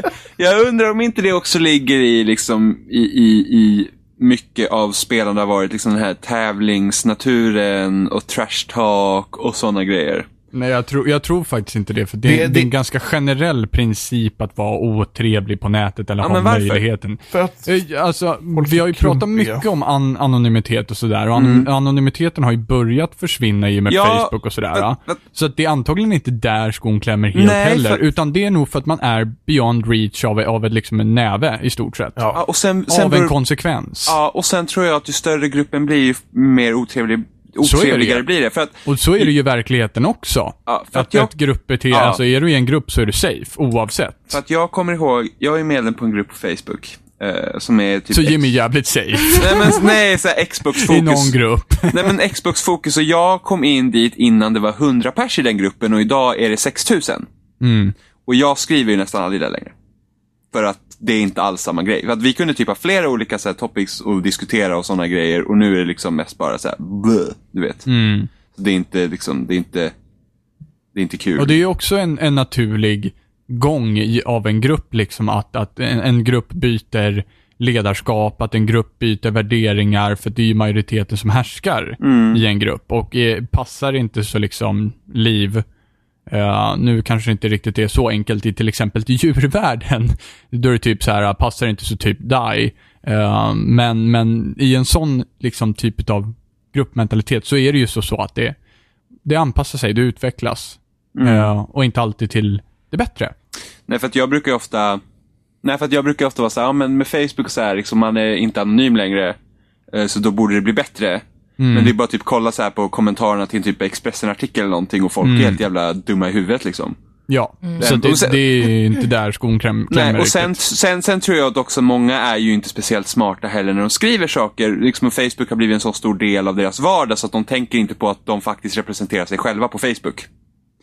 S3: jag undrar om inte det också ligger i, liksom, i, i, i mycket av spelande har varit liksom den här tävlingsnaturen och trash talk och sådana grejer.
S4: Nej, jag tror, jag tror faktiskt inte det. För det,
S2: Det-
S4: det, är
S2: det-
S4: en ganska generell princip att vara otrevlig på nätet eller
S3: Ja,
S4: ha
S3: men varför?
S4: möjligheten.
S2: För att,
S4: Eh, Alltså, vi har ju
S2: är
S4: pratat
S2: klumpiga.
S4: mycket om an anonymitet och sådär. Och an anonymiteten har ju börjat försvinna i och med
S3: Ja,
S4: Facebook och sådär.
S3: men- men-
S4: Så att det är antagligen inte där skon klämmer helt
S3: Nej,
S4: heller.
S3: för-
S4: Utan det är nog för att man är beyond reach av, av ett, liksom en näve i stort sett.
S3: Ja,
S2: ja.
S3: och sen, sen
S4: av en
S3: beror-
S4: konsekvens.
S3: Ja, och sen tror jag att ju större gruppen blir, ju mer otrevlig otrevligare
S4: ju.
S3: blir det. För att,
S4: Och så är det ju i verkligheten också.
S3: Ja,
S4: att
S3: att jag-
S4: ett gruppbeteende,
S3: Ja.
S4: alltså är du i en grupp så är du safe, oavsett.
S3: för att jag kommer ihåg, jag är medlem på en grupp på Facebook. Eh, som är typ...
S4: Så Jimmy är jävligt safe.
S3: Nej, men, nej, så här Xbox
S4: I någon grupp.
S3: Nej men Xbox Focus och jag kom in dit innan det var 100 pers i den gruppen och idag är det 6000.
S4: Mm.
S3: Och jag skriver ju nästan aldrig där längre. För att det är inte alls samma grej. För att vi kunde typ ha flera olika så här, topics och diskutera och sådana grejer och nu är det liksom mest bara så här, bleh, du vet.
S4: Mm.
S3: Så det är inte liksom, det är inte, det är inte kul.
S4: Och det är ju också en, en naturlig gång av en grupp, liksom att, att en, en grupp byter ledarskap, att en grupp byter värderingar, för det är ju majoriteten som härskar i en grupp. Och eh, passar inte så liksom liv, eh, nu kanske det inte riktigt är så enkelt i till exempel djurvärlden, då är det typ så här, passar inte så typ die. Eh, men, men i en sån liksom typ av gruppmentalitet så är det ju så, så att det, det anpassar sig, det utvecklas. Eh, och inte alltid till det bättre.
S3: Nej, för att jag brukar ofta, nej, för att jag brukar ofta vara så här, ja, men med Facebook och så här, liksom, man är inte anonym längre, så då borde det bli bättre. Men det är bara typ kolla så här på kommentarerna till en typ Expressen-artikel eller någonting och folk är helt jävla dumma i huvudet liksom.
S4: Ja, så
S3: Och
S4: det,
S3: sen-
S4: det är inte där skon kläm, klämmer
S3: Nej, och sen, sen, sen tror jag att också många är ju inte speciellt smarta heller när de skriver saker. Liksom Facebook har blivit en så stor del av deras vardag så att de tänker inte på att de faktiskt representerar sig själva på Facebook.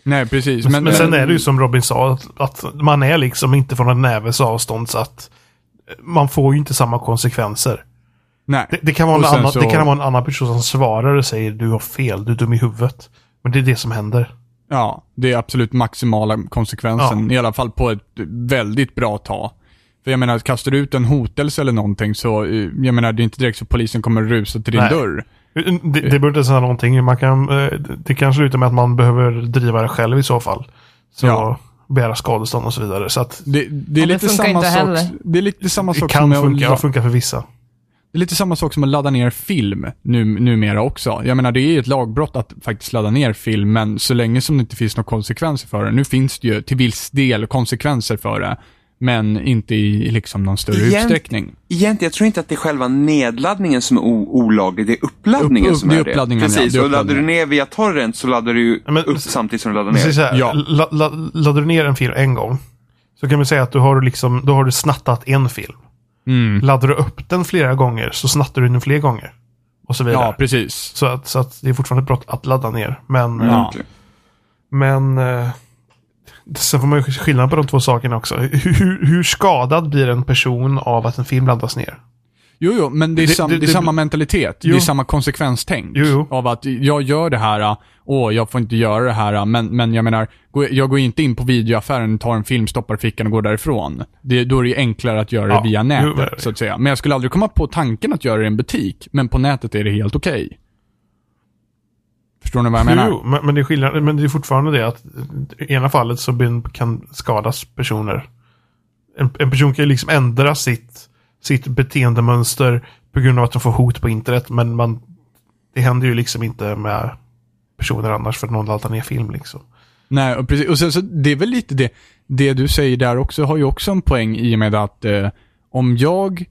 S4: Nej, precis.
S2: Men,
S4: Men,
S2: sen är det ju som Robin sa, att, att man är liksom inte från en näves avstånd så att man får ju inte samma konsekvenser.
S4: Nej.
S2: Det, det, kan vara en annan,
S4: så-
S2: det kan vara en annan person som svarar och säger du har fel, du är dum i huvudet. Men det är det som händer.
S4: Ja, det är absolut maximala konsekvensen. I alla fall på ett väldigt bra tag. För jag menar, kastar du ut en hotelse eller någonting så, eh, jag menar, det är inte direkt så polisen kommer rusa till din
S2: Nej.
S4: dörr.
S2: Det, det behöver inte säga någonting. Man kan, eh, det kan sluta med att man behöver driva det själv i så fall. Så
S4: Ja.
S2: begära skadestånd och så vidare. Så att
S4: Det, det är
S1: Ja, det
S4: lite
S1: funkar
S4: samma sak. Det är lite samma
S2: det
S4: sak
S2: kan
S4: som med
S2: funka
S4: att,
S2: och funka för vissa.
S4: Det är lite samma sak som att ladda ner film nu, numera också. Jag menar, det är ju ett lagbrott att faktiskt ladda ner film, men så länge som det inte finns några konsekvenser för det. Nu finns det ju till viss del konsekvenser för det, men inte i liksom någon större
S3: Igen-
S4: utsträckning.
S3: Egentligen, jag tror inte att det är själva nedladdningen som är olaglig, det är uppladdningen
S4: Upp- upp-
S3: som
S4: det är
S3: är det.
S4: uppladdningen, ja,
S3: Precis,
S4: det är
S3: och laddar du
S4: uppladdningen.
S3: ner via torrent så laddar du
S2: men-
S3: upp samtidigt som du laddar ner.
S2: så här,
S4: Ja.
S2: la, la, laddar du ner en film en gång så kan vi säga att du har, liksom, då har du snattat en film.
S4: Mm.
S2: Laddar du upp den flera gånger så snattar du den fler gånger. Och så vidare.
S4: Ja, precis.
S2: så, att, så att det är fortfarande ett brott att ladda ner. Men,
S4: Ja.
S2: eh, men eh, sen får man ju skillnad på de två sakerna också. Hur, hur skadad blir en person av att en film laddas ner?
S4: Jo, jo, men det är, sam,
S2: det-
S4: det, är
S2: det-
S4: samma mentalitet.
S2: Jo.
S4: Det är samma konsekvenstänk.
S2: Jo, jo.
S4: Av att jag gör det här, åh, jag får inte göra det här, men, men jag menar, jag går inte in på videoaffären, tar en film, stoppar fickan och går därifrån. Det, då är det ju enklare att göra
S2: Ja,
S4: det via nätet, så att säga. Men jag skulle aldrig komma på tanken att göra det i en butik, men på nätet är det helt okej. Förstår ni vad jag menar?
S2: Jo, men, men, det är skillnad, men det är fortfarande det att i ena fallet så kan skadas personer. En, en person kan ju liksom ändra sitt, sitt beteendemönster på grund av att de får hot på internet. Men man, det händer ju liksom inte med personer annars för att någon laddar ner film liksom.
S4: Nej, och precis. Och sen så, det är väl lite det, det du säger där också har ju också en poäng i och med att eh, om jag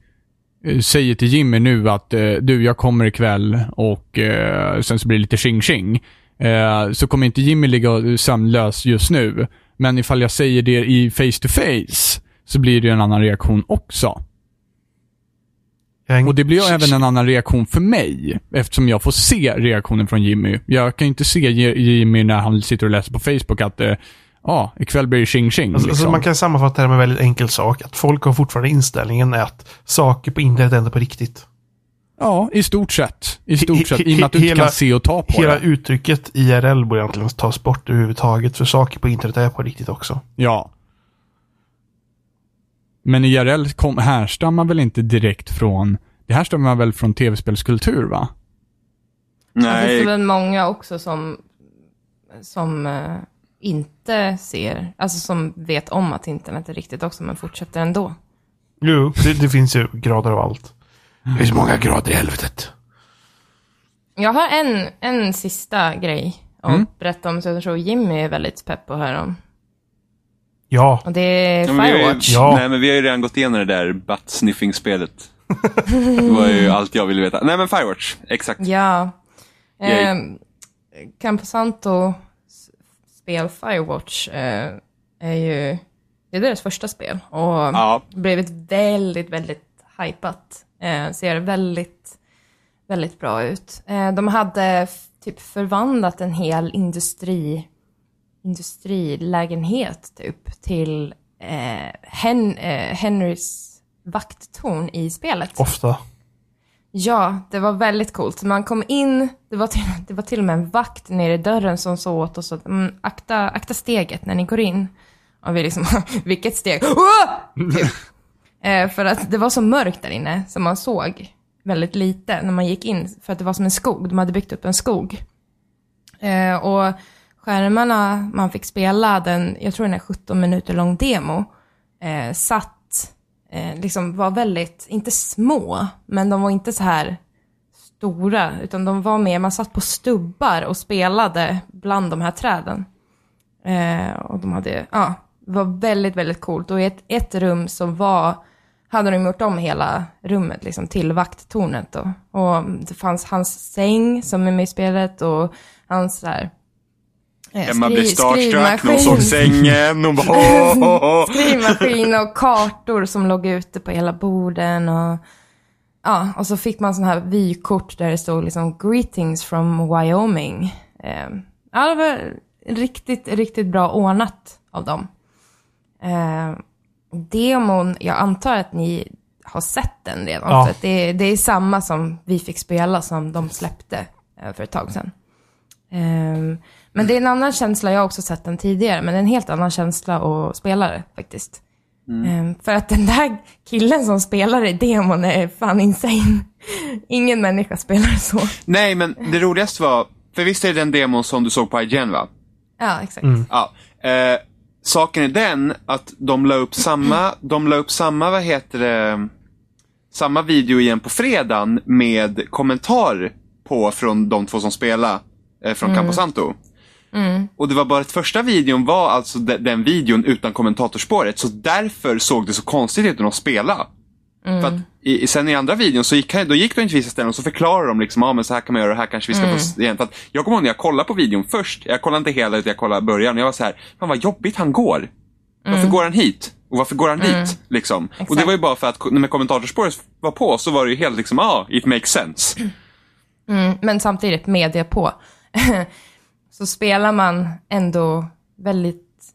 S4: eh, säger till Jimmy nu att eh, du, jag kommer ikväll och eh, sen så blir det lite tjing-tjing. Eh, så kommer inte Jimmy ligga sömnlös just nu. Men ifall jag säger det i face to face så blir det ju en annan reaktion också.
S2: Är-
S4: Och det blir ju även en annan reaktion för mig, eftersom jag får se reaktionen från Jimmy. Jag kan ju inte se Jimmy när han sitter och läser på Facebook att ja, ah, ikväll blir det tjing tjing.
S2: Alltså,
S4: liksom.
S2: alltså man kan sammanfatta det med en väldigt enkel sak. Att folk har fortfarande inställningen att saker på internet händer på riktigt.
S4: Ja, i stort sett. I stort
S2: He-
S4: sett. I och med att du inte
S2: hela-
S4: kan se och ta på
S2: Hela
S4: det.
S2: uttrycket IRL borde egentligen tas bort överhuvudtaget. För saker på internet är på riktigt också.
S4: Ja. Men IRL kom, härstammar väl inte direkt från... Det härstammar väl från tv-spelskultur, va?
S1: Det finns det
S3: Nej,
S1: väl många också som, som eh, inte ser, alltså som vet om att internet är riktigt också, men fortsätter ändå.
S2: Jo, det, det finns ju grader av allt. Det finns många grader i helvetet.
S1: Jag har en, en sista grej att
S4: Mm.
S1: berätta om, så jag tror Jimmy är väldigt pepp på att höra om.
S2: Ja,
S1: Och det är
S3: Ja, men vi har ju-
S1: Firewatch.
S2: Ja.
S3: Nej, men vi har ju redan gått igenom det där butt-sniffing-spelet. det var ju allt jag ville veta. Nej, men Firewatch. Exakt.
S1: Ja. Eh, Camposanto spel Firewatch eh, är ju, det är deras första spel och
S3: Ja.
S1: blivit väldigt, väldigt hypat. Eh, ser väldigt, väldigt bra ut. Eh, de hade typ förvandlat en hel industri, industrilägenhet typ till eh, Hen, eh, Henrys vakttorn i spelet.
S2: Ofta.
S1: Ja, det var väldigt coolt. Man kom in, det var till, det var till och med en vakt nere i dörren som sa åt oss att mm, akta, akta steget när ni går in. Och vi liksom, vilket steg? Typ. Eh, för att det var så mörkt där inne, så man såg väldigt lite när man gick in, för att det var som en skog. De hade byggt upp en skog. Eh, och skärmarna man fick spela, den, jag tror den är 17 minuter lång demo, eh, satt, eh, liksom var väldigt, inte små, men de var inte så här stora, utan de var mer, man satt på stubbar och spelade bland de här träden. Eh, och de hade, ja, det var väldigt, väldigt coolt. Och i ett, ett rum som var, hade de gjort om hela rummet liksom till vakttornet då. Och det fanns hans säng som är med i spelet och hans så här,
S3: Emma blev starstruck, hon såg sängen, hon bara åh, åh, åh.
S1: skrivmaskin och kartor som låg ute på hela borden och ja, och så fick man sådana här vykort där det stod liksom greetings from Wyoming. Eh, ja, det var riktigt, riktigt bra ordnat av dem. Eh, demon, jag antar att ni har sett den redan.
S2: Ja.
S1: För det, det är samma som vi fick spela som de släppte eh, för ett tag sedan. Ehm, men det är en annan känsla, jag har också sett den tidigare, men det är en helt annan känsla att spela det faktiskt. Ehm, för att den där killen som spelar i demon är fan insane. Ingen människa spelar så.
S3: Nej, men det roligaste var, för visst är det den demon som du såg på IGN va?
S1: Ja, exakt.
S3: Ja. Eh, saken är den att de la upp samma, de la upp samma, vad heter det, samma video igen på fredagen med kommentar på från de två som spelar eh, från Camposanto. Och det var bara att första videon var alltså de, den videon utan kommentatorspåret, så därför såg det så konstigt ut när de spelade. För att i, sen i andra videon så gick, då gick de inte vissa ställen och så förklarade de liksom, ah, men så här kan man göra och här kanske vi ska få s- igen. För att jag kommer ihåg när jag kollade på videon först, jag kollade inte hela utan jag kollade början och jag var så här, fan vad jobbigt han går. Varför går han hit? Och varför går han dit? Liksom. Och det
S1: Exakt.
S3: var ju bara för att när kommentatorspåret var på så var det ju helt liksom, ja, ah, it makes sense.
S1: Mm, men samtidigt media på. så spelar man ändå väldigt,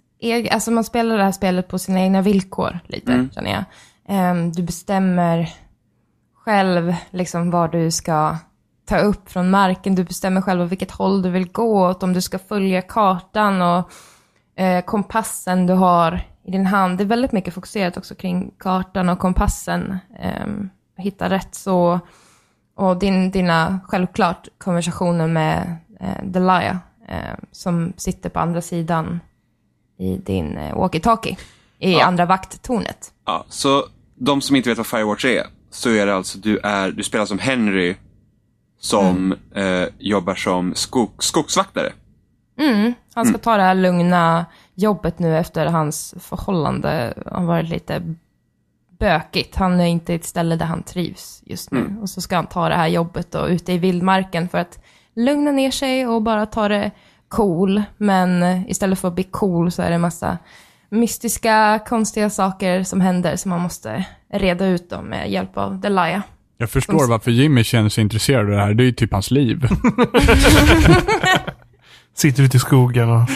S1: alltså man spelar det här spelet på sina egna villkor lite, känner jag. Ehm, du bestämmer själv liksom vad du ska ta upp från marken, du bestämmer själv åt vilket håll du vill gå åt, om du ska följa kartan och eh, kompassen du har i din hand. Det är väldigt mycket fokuserat också kring kartan och kompassen. Um, hitta rätt så och din, dina, självklart, konversationer med eh, Delia, eh, som sitter på andra sidan i din eh, walkie-talkie, i
S3: Ja.
S1: andra vakttornet.
S3: Ja, så de som inte vet vad Firewatch är, så är det alltså, du, är, du spelar som Henry som eh, jobbar som skog, skogsvaktare.
S1: Han ska ta det här lugna jobbet nu efter hans förhållande har varit lite bökigt. Han är inte i ett ställe där han trivs just nu. Och så ska han ta det här jobbet och ute i vildmarken för att lugna ner sig och bara ta det cool. Men istället för att bli cool så är det en massa mystiska, konstiga saker som händer som man måste reda ut dem med hjälp av Delia.
S4: Jag förstår varför Jimmy känner sig intresserad av det här. Det är ju typ hans liv.
S2: Sitter ute i skogen och...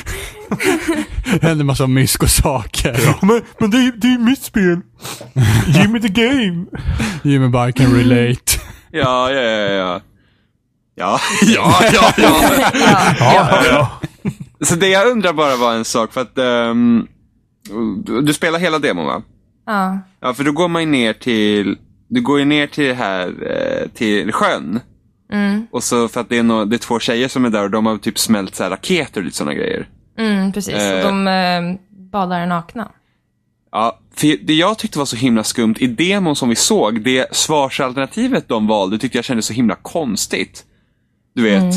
S4: Det händer massa mysko-saker.
S2: Men, men det, är- det är ju mitt spel. Me the game.
S4: Jimmy bara can relate.
S3: Ja, ja, ja, ja. Ja, ja, ja, ja.
S1: Ja,
S2: Ja, ja.
S3: Så det jag undrar bara var en sak, för att ehm, du, du spelar hela demon va?
S1: ja.
S3: Ja, för då går man ju ner till, du går ju ner till det här, eh, till sjön. Och så för att det är, no, det är två tjejer som är där och de har typ smält så här raketer och lite sådana grejer.
S1: Mm, precis.
S3: Eh.
S1: Och de eh, badar nakna.
S3: Ja, för det jag tyckte var så himla skumt i demon som vi såg, det svarsalternativet de valde tyckte jag kändes så himla konstigt. Du vet,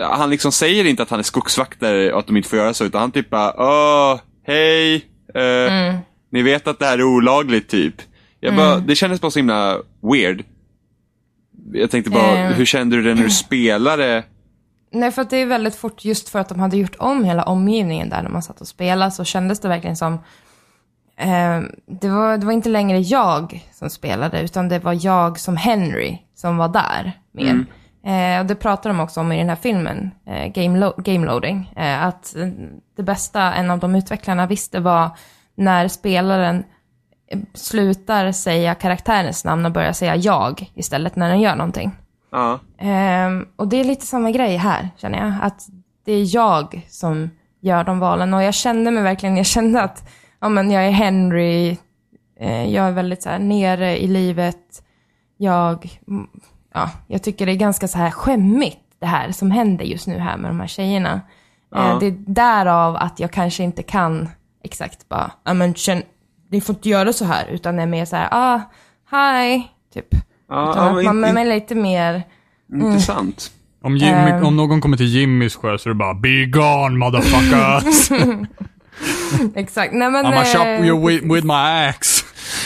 S3: han liksom säger inte att han är skogsvaktare och att de inte får göra så, utan han typ bara Åh, hej, eh, ni vet att det här är olagligt typ. Jag bara, det kändes bara så himla weird. Jag tänkte bara,
S1: Eh.
S3: hur kände du det när du spelade
S1: nej, för att det är väldigt fort, just för att de hade gjort om hela omgivningen där när man satt och spelade, så kändes det verkligen som eh, det, var, det var inte längre jag som spelade, utan det var jag som Henry som var där mer. Eh, och det pratar de också om i den här filmen, eh, Game, Lo- Game Loading, eh, att det bästa en av de utvecklarna visste var när spelaren eh, slutar säga karaktärens namn och börjar säga jag istället när den gör någonting.
S3: Ja.
S1: Ehm, och det är lite samma grej här, känner jag. Att det är jag som gör de valen. Och jag kände mig verkligen, jag kände att ja, men jag är Henry, eh, jag är väldigt så här nere i livet. Jag, ja, jag tycker det är ganska så här skämmigt det här som händer just nu här med de här tjejerna.
S3: Ja.
S1: Eh, det är därav att jag kanske inte kan exakt bara, ja men känn, ni får inte göra så här, utan det är mer så här, ah, hi, typ.
S3: Ja,
S1: Utan
S3: ja,
S1: att
S3: men
S1: man är lite mer,
S3: Intressant.
S4: Om, Jimmy,
S1: Ehm.
S4: om någon kommer till Jimmys sjö så är det bara Be gone motherfuckers!
S1: exakt. Nej men...
S4: I'ma
S1: eh,
S4: chop you with, with my axe.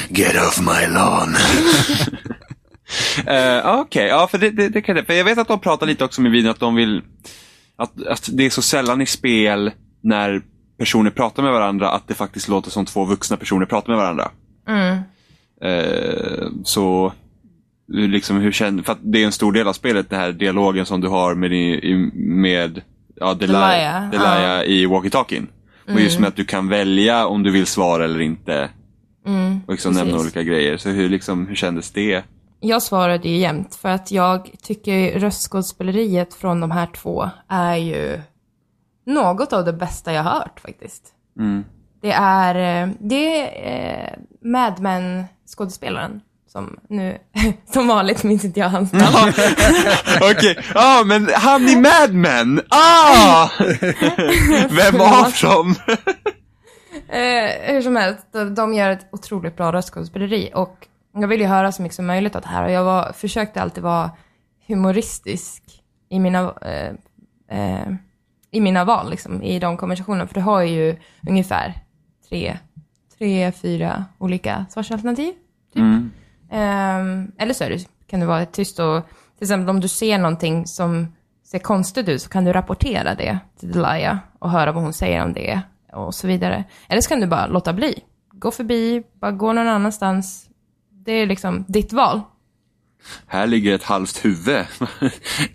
S3: Get off my lawn. uh, Okej, ja för det, det, det kan det. För jag vet att de pratar lite också med videon att de vill att, att det är så sällan i spel när personer pratar med varandra att det faktiskt låter som två vuxna personer pratar med varandra.
S1: Mm.
S3: Eh, så liksom hur känner, för att det är en stor del av spelet, den här dialogen som du har med, i- med ja, Delia,
S1: Delia,
S3: Delia i Walkie-Talkien. Och just med att du kan välja om du vill svara eller inte.
S1: Mm,
S3: Och liksom nämna olika grejer. Så hur, liksom, hur kändes det?
S1: Jag svarade ju jämt för att jag tycker röstskådespeleriet från de här två är ju något av det bästa jag har hört faktiskt.
S3: Mm.
S1: Det är, eh, det är eh, Mad Men skådespelaren som nu, som vanligt minns inte jag hans namn.
S3: Okej, ja men han i Mad Men! Ah! Vem av dem?
S1: Eh, hur som helst, de, de gör ett otroligt bra röstskådespeleri och jag vill ju höra så mycket som möjligt av det här och jag var, försökte alltid vara humoristisk i mina, eh, eh, i mina val, liksom, i de konversationerna. För du har ju ungefär tre, tre fyra olika svarsalternativ.
S3: Mm.
S1: Ehm, eller så är det, kan det vara tyst och till exempel om du ser någonting som ser konstigt ut så kan du rapportera det till Delia och höra vad hon säger om det och så vidare. Eller så kan du bara låta bli. Gå förbi, bara gå någon annanstans. Det är liksom ditt val.
S3: Här ligger ett halvt huvud.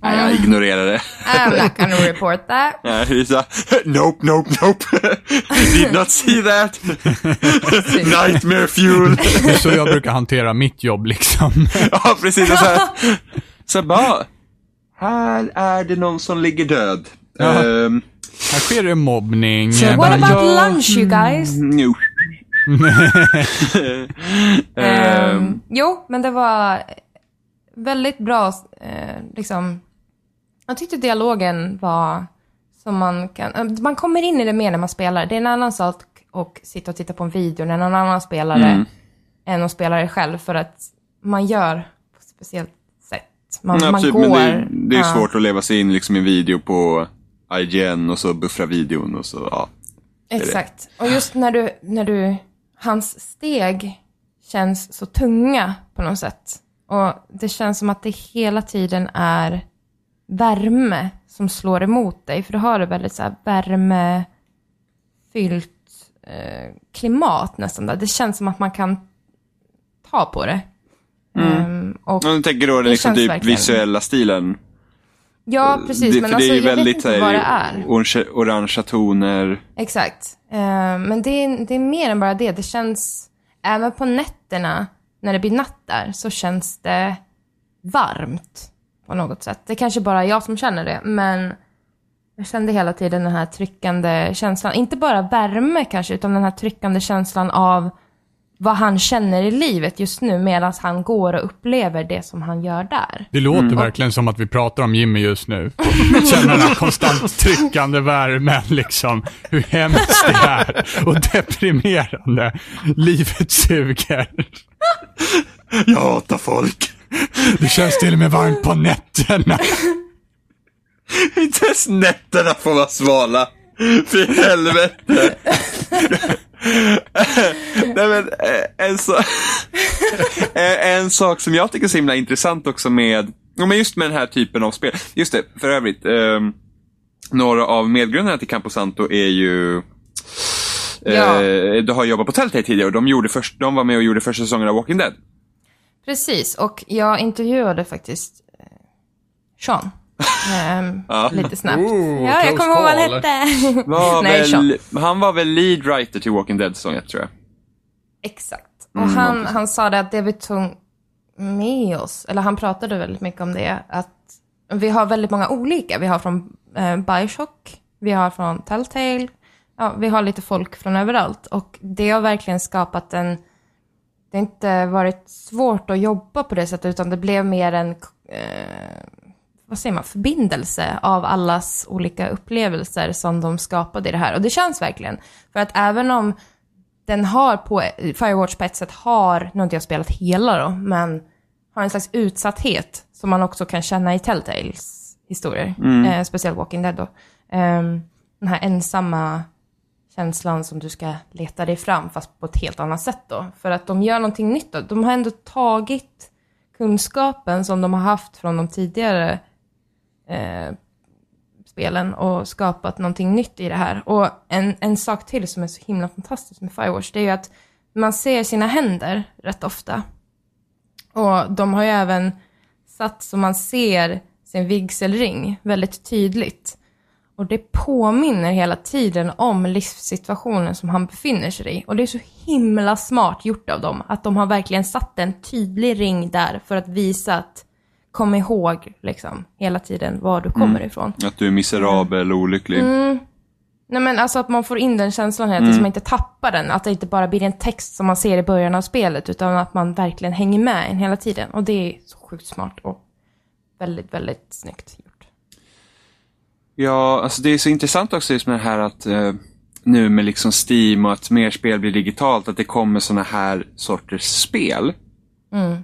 S3: Nej, jag ignorerar det.
S1: I'm not gonna report that.
S3: Är så, nope, nope, nope. Did not see that. Nightmare fuel.
S4: Det är så jag brukar hantera mitt jobb liksom.
S3: ja, precis. Och så här, så bara, här är det någon som ligger död. Ehm,
S4: Här sker det mobbning.
S1: What about
S3: Ja.
S1: lunch you guys?
S3: jo. Ehm,
S1: jo, men det var väldigt bra, eh, liksom. Jag tyckte dialogen var som man kan, eh, man kommer in i det mer när man spelar. Det är en annan sak att sitta och titta på en video när någon annan spelare
S3: Mm.
S1: än att spela det själv för att man gör på ett speciellt sätt. Man,
S3: ja,
S1: man
S3: absolut,
S1: går.
S3: men det, är- det är
S1: ja,
S3: svårt att leva sig in liksom, i en video på IGN och så buffra videon och så, ja.
S1: Exakt. Och just när du, när du, hans steg känns så tunga på något sätt. Och det känns som att det hela tiden är värme som slår emot dig. För du har det väldigt så här värmefyllt eh, klimat nästan där. Det känns som att man kan ta på det. Ehm, och,
S3: Jag tänker då den liksom, typ
S1: verkligen-
S3: visuella stilen.
S1: Ja, precis.
S3: det,
S1: men alltså,
S3: det är ju
S1: jag vet
S3: väldigt
S1: inte
S3: så
S1: vad det
S3: här,
S1: är.
S3: orange, orangea toner.
S1: Exakt. Eh, men det är, det är mer än bara det. Det känns, även på nätterna, när det blir natt där, så känns det varmt på något sätt. Det är kanske bara jag som känner det, men jag kände hela tiden den här tryckande känslan. Inte bara värme kanske, utan den här tryckande känslan av vad han känner i livet just nu medan han går och upplever det som han gör där.
S4: Det låter verkligen som att vi pratar om Jimmy just nu. Känner den här konstant tryckande värmen liksom. Hur hemskt det är. Och deprimerande. Livet suger.
S3: Jag hatar folk.
S4: Det känns till och med varmt på nätterna.
S3: Inte ens nätterna får vara svala. För helvete. Nej men, eh, en, så, Eh, en sak som jag tycker är så himla intressant också med men just med den här typen av spel. Just det, för övrigt. ehm, några av medgrundarna till Camposanto är ju
S1: Ja.
S3: Eh, du har jobbat på Telltale tidigare och de, gjorde först, de var med och gjorde första säsongen av Walking Dead.
S1: Precis, och jag intervjuade faktiskt eh, Sean. Ehm,
S3: Ja.
S1: Lite snabbt.
S4: Ooh,
S1: ja, jag kommer ihåg vad han hette.
S3: Var
S1: Nej,
S3: väl, han var väl lead writer till Walking Dead säsong ett, tror jag.
S1: Exakt. Och han, han sa det att det vi tog med oss, eller han pratade väldigt mycket om det, att vi har väldigt många olika. Vi har från eh, Bioshock, vi har från Telltale, ja, vi har lite folk från överallt. Och det har verkligen skapat en, det har inte varit svårt att jobba på det sättet, utan det blev mer en, eh, vad säger man, förbindelse av allas olika upplevelser som de skapade i det här. Och det känns verkligen. För att även om den har på, Firewatch på ett sätt har, nu har inte jag spelat hela då, men har en slags utsatthet som man också kan känna i Telltales historier. Eh, speciellt Walking Dead då. Ehm, den här ensamma känslan som du ska leta dig fram, fast på ett helt annat sätt då. För att de gör någonting nytt då. De har ändå tagit kunskapen som de har haft från de tidigare eh, spelen och skapat någonting nytt i det här. Och en, en sak till som är så himla fantastisk med Firewatch, det är ju att man ser sina händer rätt ofta. Och de har ju även satt så man ser sin vigselring väldigt tydligt. Och det påminner hela tiden om livssituationen som han befinner sig i. Och det är så himla smart gjort av dem, att de har verkligen satt en tydlig ring där för att visa att kom ihåg liksom hela tiden var du kommer ifrån.
S3: Att du är miserabel och olycklig.
S1: Nej men alltså att man får in den känslan hela tiden, så man inte tappar den. Att det inte bara blir en text som man ser i början av spelet, utan att man verkligen hänger med en hela tiden. Och det är så sjukt smart och väldigt, väldigt snyggt gjort.
S3: Ja, alltså det är så intressant också just med det här att eh, nu med liksom Steam och att mer spel blir digitalt, att det kommer såna här sorters spel.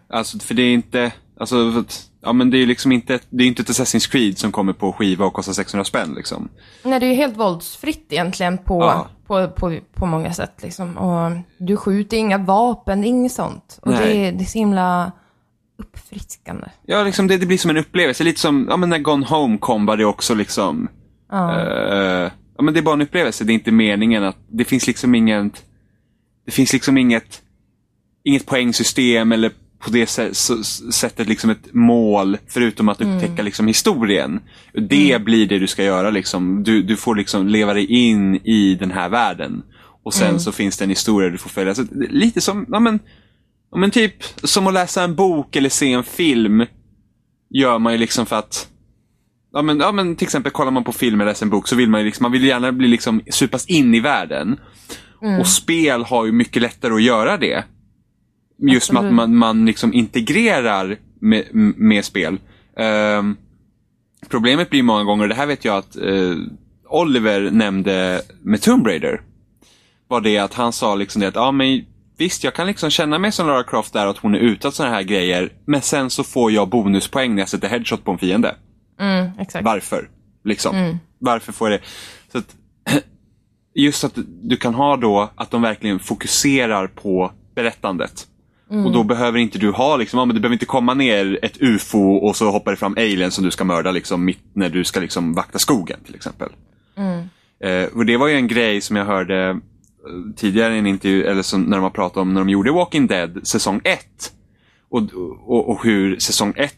S3: Alltså för det är inte, alltså att, ja men det är liksom inte, det är inte ett Assassin's Creed som kommer på skiva och kostar 600 spänn liksom.
S1: Nej, det är ju helt våldsfritt egentligen på,
S3: Ja.
S1: på, på, på många sätt liksom. Och du skjuter inga vapen, inget sånt. Och
S3: Nej.
S1: det det är så himla uppfriskande.
S3: Ja, liksom det, det blir som en upplevelse. Lite som, ja men när Gone Home kom var det också liksom, eh, ja men det är bara en upplevelse. Det är inte meningen att, det finns liksom inget, det finns liksom inget, inget poängsystem eller på det sättet liksom ett mål förutom att upptäcka liksom historien. Det blir det du ska göra liksom. Du, du får liksom leva dig in i den här världen. Och sen så finns det en historia du får följa. Så lite som, ja men, ja men typ som att läsa en bok eller se en film. Gör man ju liksom för att Ja men, ja men till exempel kollar man på film eller läser en bok så vill man ju liksom, man vill gärna bli liksom supas in i världen. Och spel har ju mycket lättare att göra det. Just med att man, man liksom integrerar med, med spel. Ehm, problemet blir många gånger, och det här vet jag att eh, Oliver nämnde med Tomb Raider. Var det att han sa liksom det att, ja men visst jag kan liksom känna mig som Lara Croft där att hon är och sådana här grejer. Men sen så får jag bonuspoäng när jag sätter headshot på en fiende.
S1: Mm.
S3: Varför? Liksom. Varför får jag det? Så att, just att du kan ha då att de verkligen fokuserar på berättandet. Och då behöver inte du ha liksom, ja, men det behöver inte komma ner ett ufo och så hoppar det fram aliens som du ska mörda liksom mitt när du ska liksom vakta skogen till exempel. Eh, och det var ju en grej som jag hörde eh, tidigare i en intervju, eller som, när de har pratat om när de gjorde Walking Dead säsong 1. Och, och, och hur säsong 1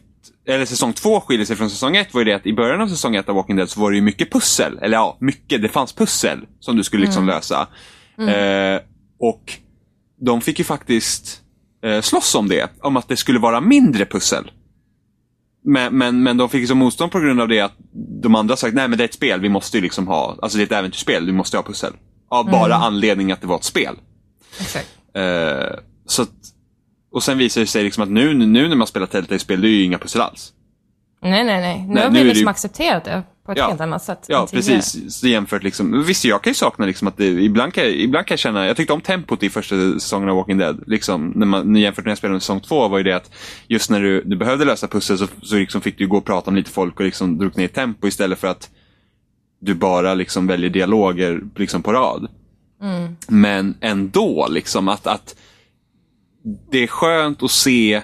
S3: eller säsong 2 skiljer sig från säsong 1 var ju det att i början av säsong 1 av Walking Dead så var det ju mycket pussel. Eller ja, mycket. Det fanns pussel som du skulle liksom lösa. Eh, och de fick ju faktiskt eh, slåss om det. Om att det skulle vara mindre pussel. Men, men, men de fick ju som motstånd på grund av det att de andra sagt nej men det är ett spel, vi måste ju liksom ha, alltså det är ett äventyrsspel, vi måste ha pussel. Av bara anledning att det var ett spel.
S1: exakt.
S3: Eh, så att, och sen visar det sig liksom att nu, nu när man spelar Telltale-spel, det är ju inga pussel alls.
S1: Nej, nej, nej. Nu
S3: Nej,
S1: har
S3: nu
S1: vi
S3: är det
S1: liksom
S3: ju-
S1: accepterat det på ett
S3: Ja.
S1: helt annat sätt.
S3: Ja, precis. Så jämfört liksom, visst jag kan ju sakna liksom att det, ibland kan, ibland kan jag känna, jag tyckte om tempot i första säsongen av Walking Dead. Liksom, när man, jämfört med när jag spelade med säsong två var ju det att just när du, du behövde lösa pussel så, så liksom fick du gå och prata med lite folk och liksom drog ner tempo istället för att du bara liksom väljer dialoger liksom på rad. Men ändå liksom att, att det är skönt att se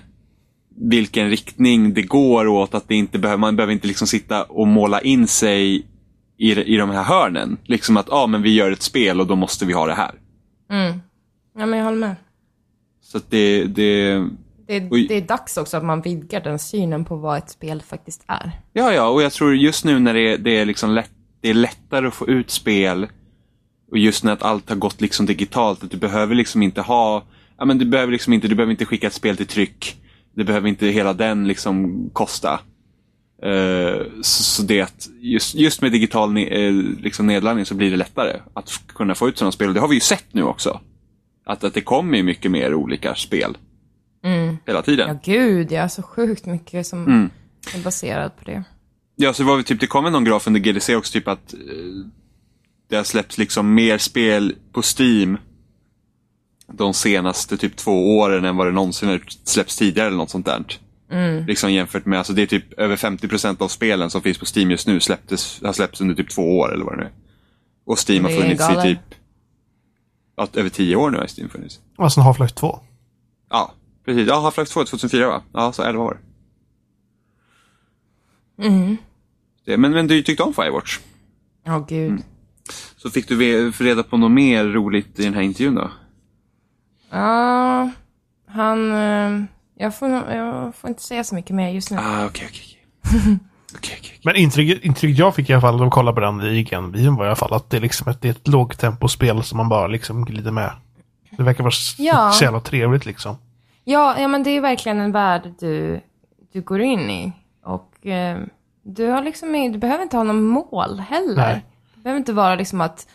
S3: vilken riktning det går åt. Att det inte behöver, man behöver inte liksom sitta och måla in sig i, i de här hörnen. Liksom att ah, men vi gör ett spel och då måste vi ha det här.
S1: Mm. Ja, men jag håller med.
S3: Så att det, det,
S1: Det det är dags också att man vidgar den synen på vad ett spel faktiskt är.
S3: Ja, ja, och jag tror just nu när det, är- det, är, liksom lätt, det är lättare att få ut spel och just när att allt har gått liksom digitalt, att du behöver liksom inte ha, ja men du behöver liksom inte, du behöver inte skicka ett spel till tryck. Det behöver inte hela den liksom kosta. Eh, så, så det att just, just med digital ne, eh, liksom nedladdning så blir det lättare att kunna få ut sådana spel. Det har vi ju sett nu också. Att, att det kommer ju mycket mer olika spel. Hela tiden.
S1: Ja, gud ja. Så sjukt mycket som
S3: Mm.
S1: är baserat på det.
S3: Ja, så var det typ, det kom någon graf under GDC också, typ att eh, det har släppts liksom mer spel på Steam de senaste typ två åren än vad det någonsin har släppts tidigare eller något sånt där. Liksom jämfört med, alltså det är typ över 50% av spelen som finns på Steam just nu släpptes, har släppts under typ två år eller vad det nu är. Och Steam har funnits i typ, ja, över tio år nu har Steam funnits.
S2: Och sen Half-Life 2.
S3: Ja, precis. Ja, Half-Life 2 2004 va? Ja, så 11 år. Det, men, men du tyckte om Firewatch.
S1: Ja, gud.
S3: Mm. Så fick du reda på något mer roligt i den här intervjun då?
S1: Ja, han... eh, Jag får, jag får inte säga så mycket mer just nu.
S3: Ah, okej, okej. okej. Okej, okej.
S2: Men intrycket, intrycket jag fick i alla fall när jag kollade på den i var i alla fall att det är liksom ett, det är ett lågtempospel som man bara liksom glider med. Det verkar vara s-
S1: Ja.
S2: så jävla trevligt liksom.
S1: Ja, ja, men det är verkligen en värld du, du går in i. Och eh, du, har liksom, du behöver inte ha någon mål heller.
S2: Nej.
S1: Det behöver inte vara liksom att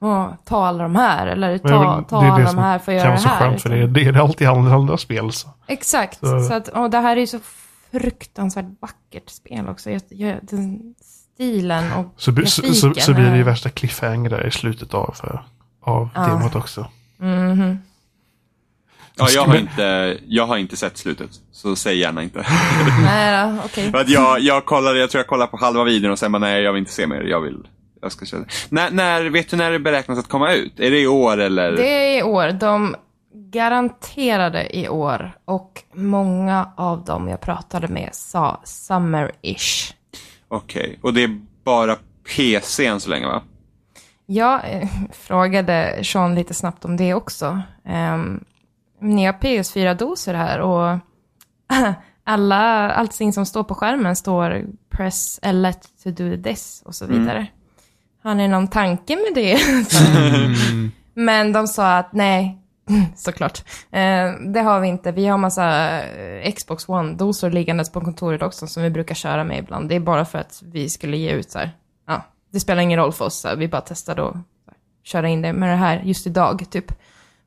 S1: åh, ta alla de här eller ta,
S2: väl-
S1: ta
S2: det är
S1: alla
S2: det
S1: de här för att
S2: kan
S1: göra
S2: vara
S1: det
S2: så
S1: här.
S2: skönt för det, det är det alltid andra, andra spel. Så.
S1: Exakt.
S2: Så-
S1: Så, att, och det här är ju så fruktansvärt vackert spel också. Jag, jag, den stilen och
S2: Så, bli- så, så,
S1: grafiken
S2: så blir det ju
S1: är-
S2: värsta cliffhanger där i slutet av, av
S1: Ja.
S2: demot också.
S3: Ja, jag har, inte, jag har inte sett slutet, så säg gärna inte.
S1: Nej då.
S3: För att jag, jag, kollade, jag tror jag kollade på halva videon och sen bara nej, jag vill inte se mer. Jag vill, jag ska köra. När, när, vet du när det beräknas att komma ut? Är det i år eller?
S1: Det är i år. De garanterade i år. Och många av dem jag pratade med sa summer-ish.
S3: Okej, och det är bara PC än så länge va?
S1: Jag eh, frågade Sean lite snabbt om det också. Um, ni har PS4-doser här och alla, allting som står på skärmen står press L1 to do this och så vidare. Har ni någon tanke med det? Men de sa att nej, såklart. Eh, det har vi inte. Vi har massa eh, Xbox One-dosor liggandes på kontoret också som vi brukar köra med ibland. Det är bara för att vi skulle ge ut så här. Ja, det spelar ingen roll för oss. Här. Vi bara testade och köra in det med det här just idag, typ.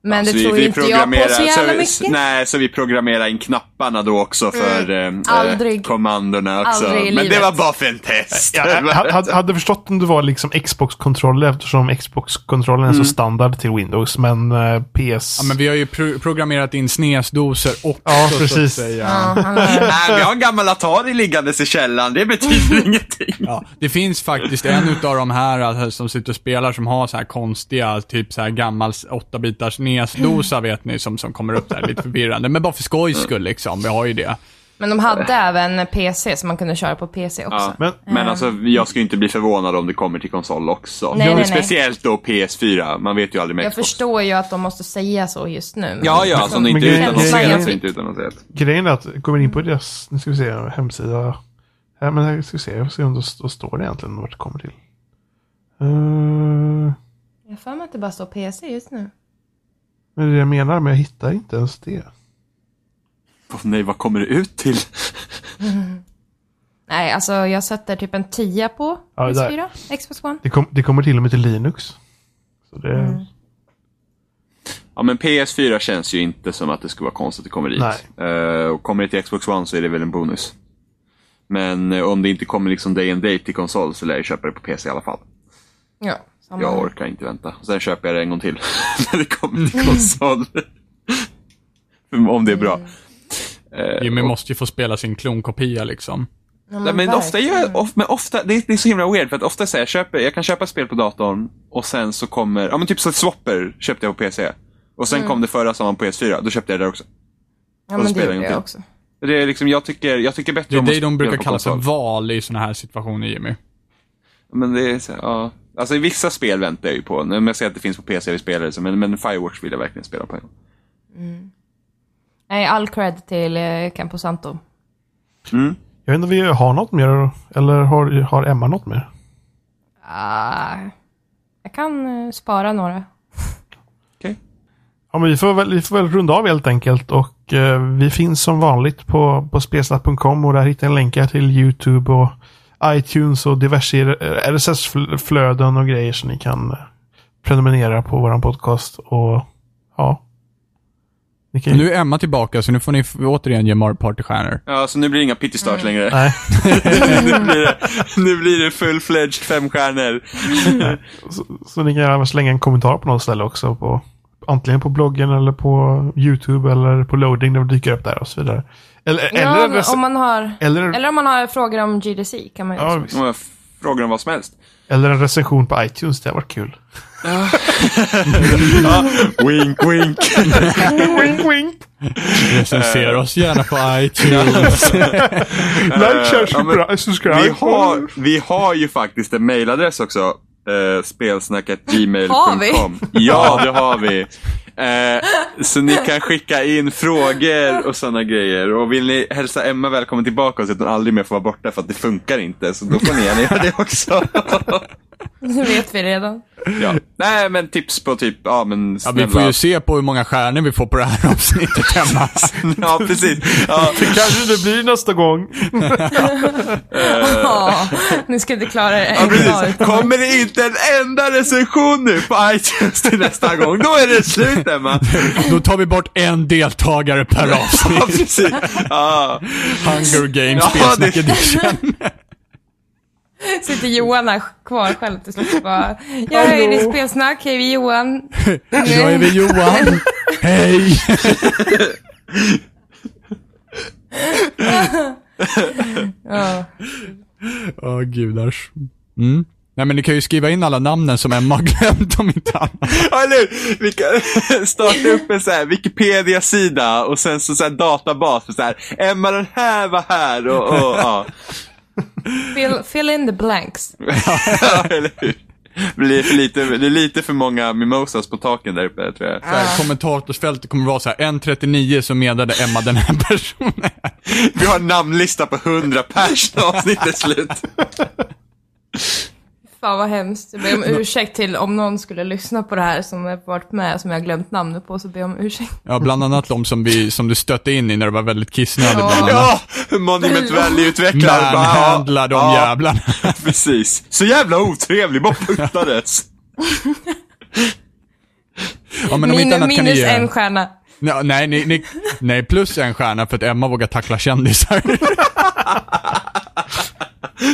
S1: Men
S3: Så
S1: det
S3: vi-
S1: tror
S3: vi
S1: inte jag på så jävla
S3: vi-
S1: mycket.
S3: Nej, så vi programmerar in knapparna då också för eh,
S1: Aldrig.
S3: eh, kommandorna också. Men det var bara för en test.
S2: Ja, jag hade, hade förstått om det var liksom Xbox-kontroller eftersom Xbox-kontrollen är
S3: Mm.
S2: så standard till Windows. Men eh, PS...
S4: Ja, men vi har ju pro programmerat in SNES-doser också,
S2: Ja,
S4: så
S2: precis.
S4: att säga.
S1: Ja,
S3: Nej, vi har en gammal Atari liggandes i källaren. Det betyder ingenting.
S4: Ja, det finns faktiskt en utav de här alltså, som sitter och spelar som har så här konstiga, typ så här gammal 8-bitars NES-dosa vet ni, som, som kommer upp där lite förvirrande. Men bara för skojs skull liksom, vi har ju det.
S1: men de hade även PC som man kunde köra på PC också.
S3: Ja,
S2: Men-
S3: men, alltså, jag skulle inte bli förvånad om det kommer till konsol också.
S1: Nej, nej, nej.
S3: Speciellt då PS4. Man vet ju aldrig med
S1: Jag
S3: Xbox.
S1: förstår ju att de måste säga så just nu.
S3: Ja, ja, alltså om det inte
S2: grejen-
S3: utannonserat
S2: grejen-
S3: så inte utannonserat.
S2: Grejen är att, kommer in på deras, nu ska vi se, hemsida. Här, men här ska vi se, jag får se om det då står det egentligen vart det kommer till. Uh,
S1: Jag har för mig att det bara står PC just nu.
S2: Men det är det jag menar, men jag hittar inte ens det.
S3: Åh, nej, vad kommer det ut till?
S1: Nej, alltså jag sätter typ en 10 på
S2: Ja, det där.
S1: PS4, Xbox One.
S2: Det, kom, det kommer till och med till Linux. Så det,
S1: Mm.
S3: Ja, men PS4 känns ju inte som att det skulle vara konstigt att det kommer dit. Eh, och kommer det till Xbox One så är det väl en bonus. Men eh, om det inte kommer liksom day and date till konsol så lär jag köpa det på PC i alla fall.
S1: Ja, samma
S3: Jag orkar inte vänta. Sen köper jag det en gång till när det kommer till konsol. Om det är bra. Eh,
S4: Jimmy
S3: och-
S4: måste ju få spela sin klonkopia liksom.
S1: Ja,
S3: Nej, men ofta gör, of, men ofta, det, är, det är så himla weird för att ofta säger jag, köper, jag kan köpa spel på datorn och sen så kommer, ja men typ så Swapper köpte jag på PC. Och sen kom det förra sommaren på PS4, då köpte jag det där också.
S1: Ja,
S3: och
S1: men det gjorde jag
S3: till.
S1: också.
S3: Det är liksom, jag tycker, jag tycker bättre
S4: Det är
S3: om
S4: det de brukar kalla för val i såna här situationer, Jimmy.
S3: Men det är så, ja. Alltså i vissa spel väntar jag ju på. Om jag säger att det finns på PC vi spelar men, men Firewatch vill jag verkligen spela på.
S1: Nej, all cred till eh, Camposanto.
S3: Mm.
S2: Jag vet inte om vi har något mer, eller har, har Emma något mer?
S1: Ah, jag kan eh, spara några.
S3: Okej.
S2: Ja, men vi får väl, vi får väl runda av helt enkelt och eh, vi finns som vanligt på, på spelsnack.com och där hittar ni länkar till YouTube och iTunes och diverse RSS-flöden och grejer som ni kan eh, prenumerera på våran podcast och ja. Kan,
S4: Nu är Emma tillbaka, så nu får ni återigen ge Mario Party-stjärnor.
S3: Ja, så nu blir det inga pity stars längre.
S2: Nej,
S3: nu, blir det, nu blir det full-fledged fem stjärnor.
S2: så, så ni kan gärna slänga en kommentar på något ställe också på antingen på bloggen eller på YouTube eller på loading när det dyker upp där och så vidare. Eller, eller,
S1: Ja,
S2: rec-
S1: om man har,
S2: eller,
S1: eller om man har frågor om GDC kan man ju
S2: ja,
S1: också.
S2: visst.
S3: Om vad som helst.
S2: eller en recension på iTunes, det har varit kul.
S3: Ja, wink, wink.
S2: wink, wink.
S4: Recensera oss gärna på iTunes.
S2: Like, share, subscribe. subscribe.
S3: Vi har, vi har ju faktiskt en mailadress också. Uh, spelsnacketgmail.com Ja, det har vi. Eh, så ni kan skicka in frågor och sådana grejer. Och vill ni hälsa Emma välkommen tillbaka så att hon aldrig mer får vara borta för att det funkar inte. Så då får ni gärna göra det också.
S1: Det vet vi redan.
S3: ja. Nej, men tips på typ, ja men
S4: Ja,
S3: snälla.
S4: vi får ju se på hur många stjärnor vi får på det här avsnittet hemma.
S3: Ja, precis. Ja,
S2: Kanske det blir nästa gång.
S1: Ja, ni ska inte klara det
S3: ja, precis. Kommer det inte en enda recension nu på iTunes till nästa gång, då är det slut Emma.
S4: Då tar vi bort en deltagare per
S3: Ja,
S4: avsnitt.
S3: precis. Ja.
S4: Hunger Games
S3: Ja,
S4: spelsnack
S3: det-
S4: edition.
S1: Sitter Johan här kvar själv till slut och bara Ja, hej, det är spelsnack, hej, vi är Johan.
S4: Jag är vi Johan. Hej!
S1: Ja.
S4: Åh gudars. Mm. Nej men ni kan ju skriva in alla namnen som Emma har glömt om inte annat.
S3: Ja, eller hur? Vi kan starta upp en så här Wikipedia-sida och sen så, så här databas så här, Emma den här var här och, och ja.
S1: Fill, fill in the blanks.
S3: ja, eller hur? Det blir, för lite, det är lite för många mimosas på taken där uppe, tror jag.
S4: Så här, Kommentatorsfältet kommer vara så här, 1.39 så meddelade Emma den här personen.
S3: Vi har en namnlista på 100 pers när avsnittet är slut.
S1: Fan vad hemskt. Jag ber om ursäkt till om någon skulle lyssna på det här som har varit med, som jag har glömt namnet på, så ber jag om ursäkt.
S4: Ja, bland annat de som, vi, som du stötte in i när du var väldigt kissnödig
S1: Ja.
S4: bland annat.
S3: Ja, Monument Valley-utvecklare.
S4: Manhandla de
S3: ja,
S4: jävlarna.
S3: Precis. Så jävla otrevlig, bara puttades.
S4: Ja, men om
S1: Min,
S4: inte annat kan ni
S1: minus
S4: ge...
S1: en stjärna.
S4: Ja, nej, ni, ni, nej, plus en stjärna för att Emma vågar tackla kändisar.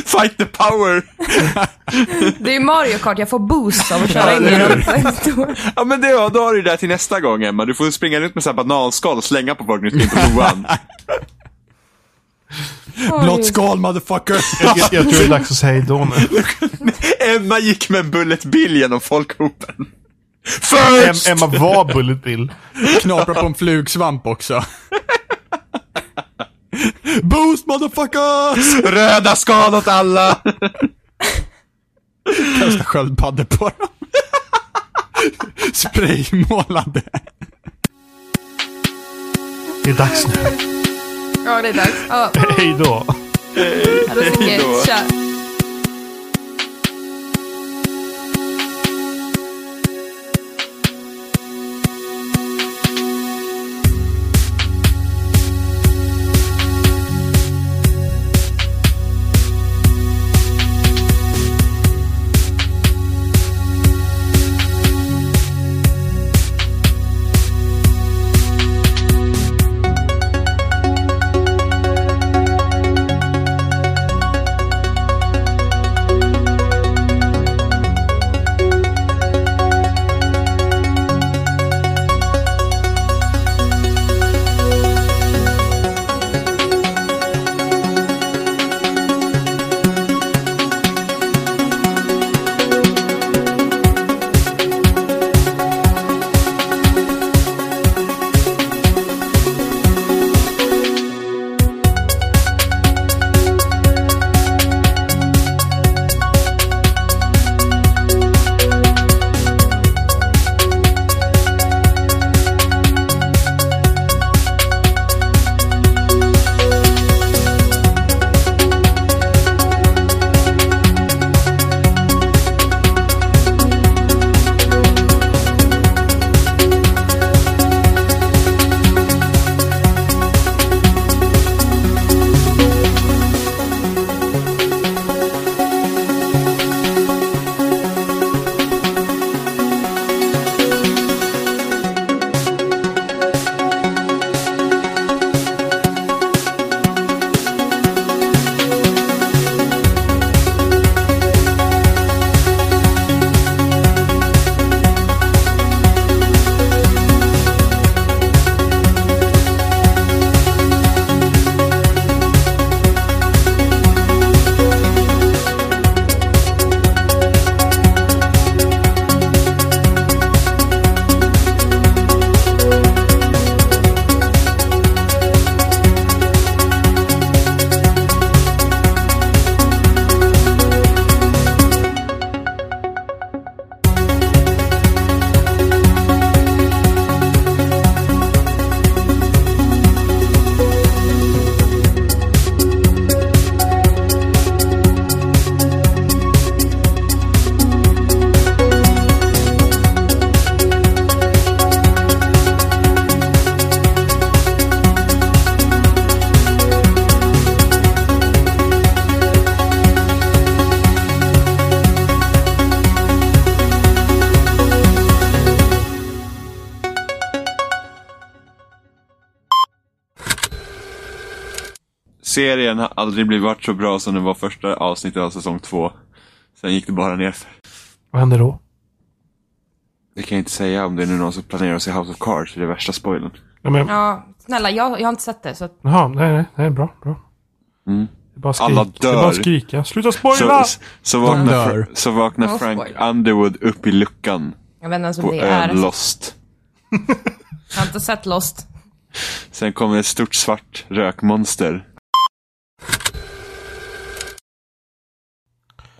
S3: Fight the power.
S1: Det är Mario Kart, jag får boost av att köra
S3: Ja,
S1: in i dem.
S3: Ja men det, då har du det där till nästa gång Emma. Du får springa runt med så här bananskal och slänga på folk när du springer på toan.
S4: Blått skal, motherfucker.
S2: Jag, jag, jag tror det är dags att säga hej då nu.
S3: Emma gick med en bullet bill genom folkhopen. First!
S2: Emma var Bullet Bill.
S4: Knapra på en flugsvamp också. Boost, motherfuckers!
S3: Röda skal åt alla!
S4: Kasta sköldpaddor på dem. Spraymålade.
S2: Det är dags nu.
S1: Ja, det är dags. Ja,
S2: Hej då.
S1: sticker
S3: då. Serien har aldrig blivit varit så bra som den var första avsnittet av säsong två. Sen gick det bara ner.
S2: Vad händer då?
S3: Det kan jag inte säga om det är nu någon som planerar att se House of Cards, det är värsta spoilern.
S2: Ja, men,
S1: Ja, snälla, jag, jag har inte sett det så att,
S2: Jaha, nej, nej, nej, bra, bra.
S3: Mm.
S2: Det är bara
S3: Alla
S2: skrik. Det är bara
S3: dör.
S2: skrika. Sluta spoila!
S3: Så, så, vaknar,
S4: dör.
S3: Fra- så vaknar Frank
S1: spoiler.
S3: Underwood upp i luckan
S1: jag vet inte ens
S3: på
S1: det är.
S3: Lost.
S1: Jag har inte sett Lost.
S3: Sen kommer ett stort svart rökmonster.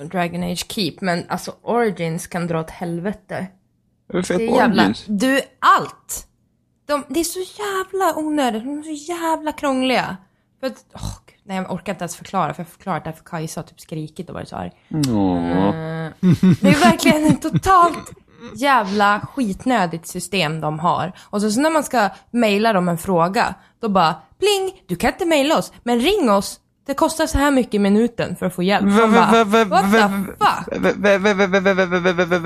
S1: Dragon Age Keep, men alltså Origins kan dra åt helvete.
S3: Varför
S1: Det
S3: är
S1: jävla...
S3: Origins?
S1: Du, allt! De, det är så jävla onödigt, de är så jävla krångliga. För att, gud, nej jag orkar inte ens förklara, för jag har förklarat det här för Kajsa har typ skrikit och varit så arg.
S3: Åh.
S1: Det är verkligen ett totalt jävla skitnödigt system de har. Och så, så när man ska mejla dem en fråga, då bara pling, du kan inte mejla oss, men ring oss det kostar så här mycket i minuten för att få hjälp. What the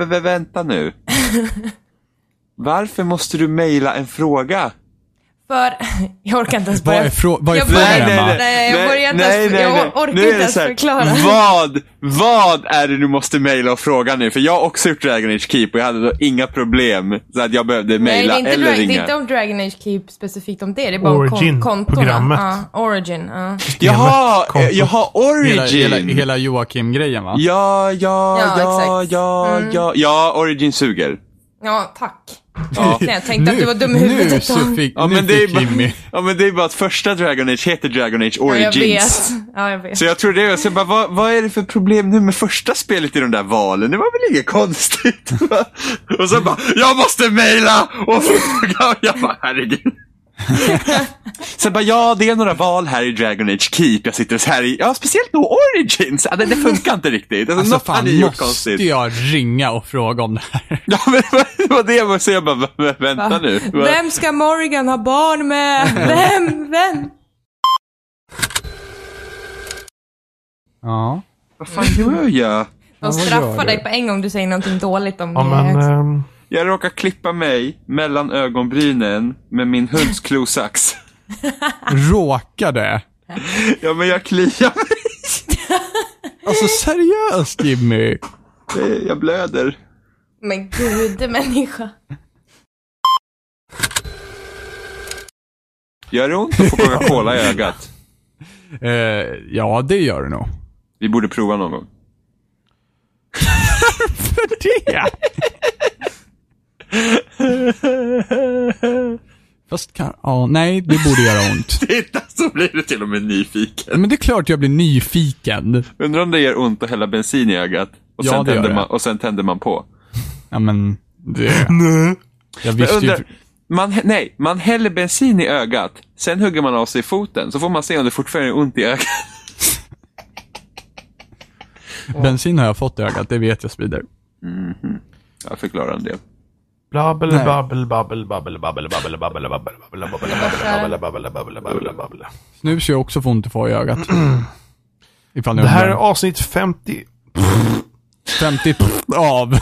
S1: fuck?
S3: Vänta nu. Varför måste du mejla en fråga?
S1: För, jag orkar inte ens
S4: Vad
S1: börja.
S4: är, frå- vad är
S1: Jag
S4: frågan,
S1: börjar-
S4: Emma?
S1: nej, jag börjar inte ens- jag orkar inte
S3: det
S1: ens förklara.
S3: Vad, vad är det du måste mejla och fråga nu? För jag har också gjort Dragon Age Keep och jag hade då inga problem. Så att jag behövde
S1: Nej, det
S3: mejla
S1: är, inte
S3: eller
S1: Dra- det är
S3: ringa.
S1: inte om Dragon Age Keep specifikt om det. Det är bara om kon-
S2: Origin,
S1: kontona.
S2: programmet.
S1: Ja, Origin. Ja.
S3: Jaha,
S2: kontot.
S3: eh, jaha,
S4: Hela, hela,
S3: Origin.
S4: hela Joakim-grejen va?
S3: Ja, ja,
S1: Ja,
S3: ja,
S1: Mm.
S3: ja, ja, Origin suger.
S1: ja, tack.
S3: Ja.
S1: Nej, jag tänkte att du var dum i
S4: nu
S1: huvudet.
S4: så
S1: då.
S4: fick,
S3: Ja
S4: nu
S3: men, det är
S4: fick
S3: bara,
S4: Jimmy.
S3: ja men det är bara att första Dragon Age heter Dragon Age
S1: Ja, jag
S3: Origins.
S1: vet. Ja, jag vet.
S3: Så jag tror det, och så jag bara, vad, vad är det för problem nu med första spelet i de där valen? Det var väl inget konstigt? och så bara, jag måste mejla och fråga. Och jag bara, herregud. Sen bara, ja det är några val här i Dragon Age Keep. Jag sitter så här i, ja speciellt då Origins. Ja, det, det funkar inte riktigt. Alltså,
S4: Alltså fan, måste
S3: konstigt.
S4: jag ringa och fråga om det här?
S3: Ja men det var- det var det jag var så jag bara, "Va- va- vänta nu.
S1: Vem ska Morgan ha barn med? Vem? Vem?
S4: Ja.
S3: Vad fan gör jag?
S1: De straffar
S4: gör
S1: dig på en gång du säger någonting dåligt om
S2: Ja, men...
S3: Jag råkar klippa mig mellan ögonbrynen med min hunds klosax.
S4: Råkade?
S3: Ja men jag kliar mig.
S4: Alltså seriöst Jimmy?
S3: Jag blöder.
S1: Men gud, människa.
S3: Gör det ont att få Coca-Cola i ögat?
S4: Eh, ja, det gör det nog.
S3: Vi borde prova någon gång.
S4: För det? Fast kan, ja, nej, det borde göra ont.
S3: Titta så blir du till och med nyfiken.
S4: Men det är klart jag blir nyfiken.
S3: Undrar om det gör ont att hälla bensin i ögat? Och
S4: Ja,
S3: sen,
S4: det gör
S3: tänder,
S4: det.
S3: man, och sen tänder man på.
S4: Ja, men det...
S2: nej.
S4: Jag
S3: Men
S4: visste ju...
S3: undrar, man, nej, man häller bensin i ögat, sen hugger man av sig foten, så får man se om det fortfarande är ont i ögat.
S4: Bensin har jag fått i ögat, det vet jag sprider.
S3: Jag förklarar en del.
S2: Blabbel, babbel, babbel, babbel, babbel, babbel, babbel, babbel, babbel, babbel, babbel, babbel, babbel, babbel, babbel. Nu
S4: ser jag också får ont i far i ögat. Ifall
S2: Det här är avsnitt 50...
S4: 50 av.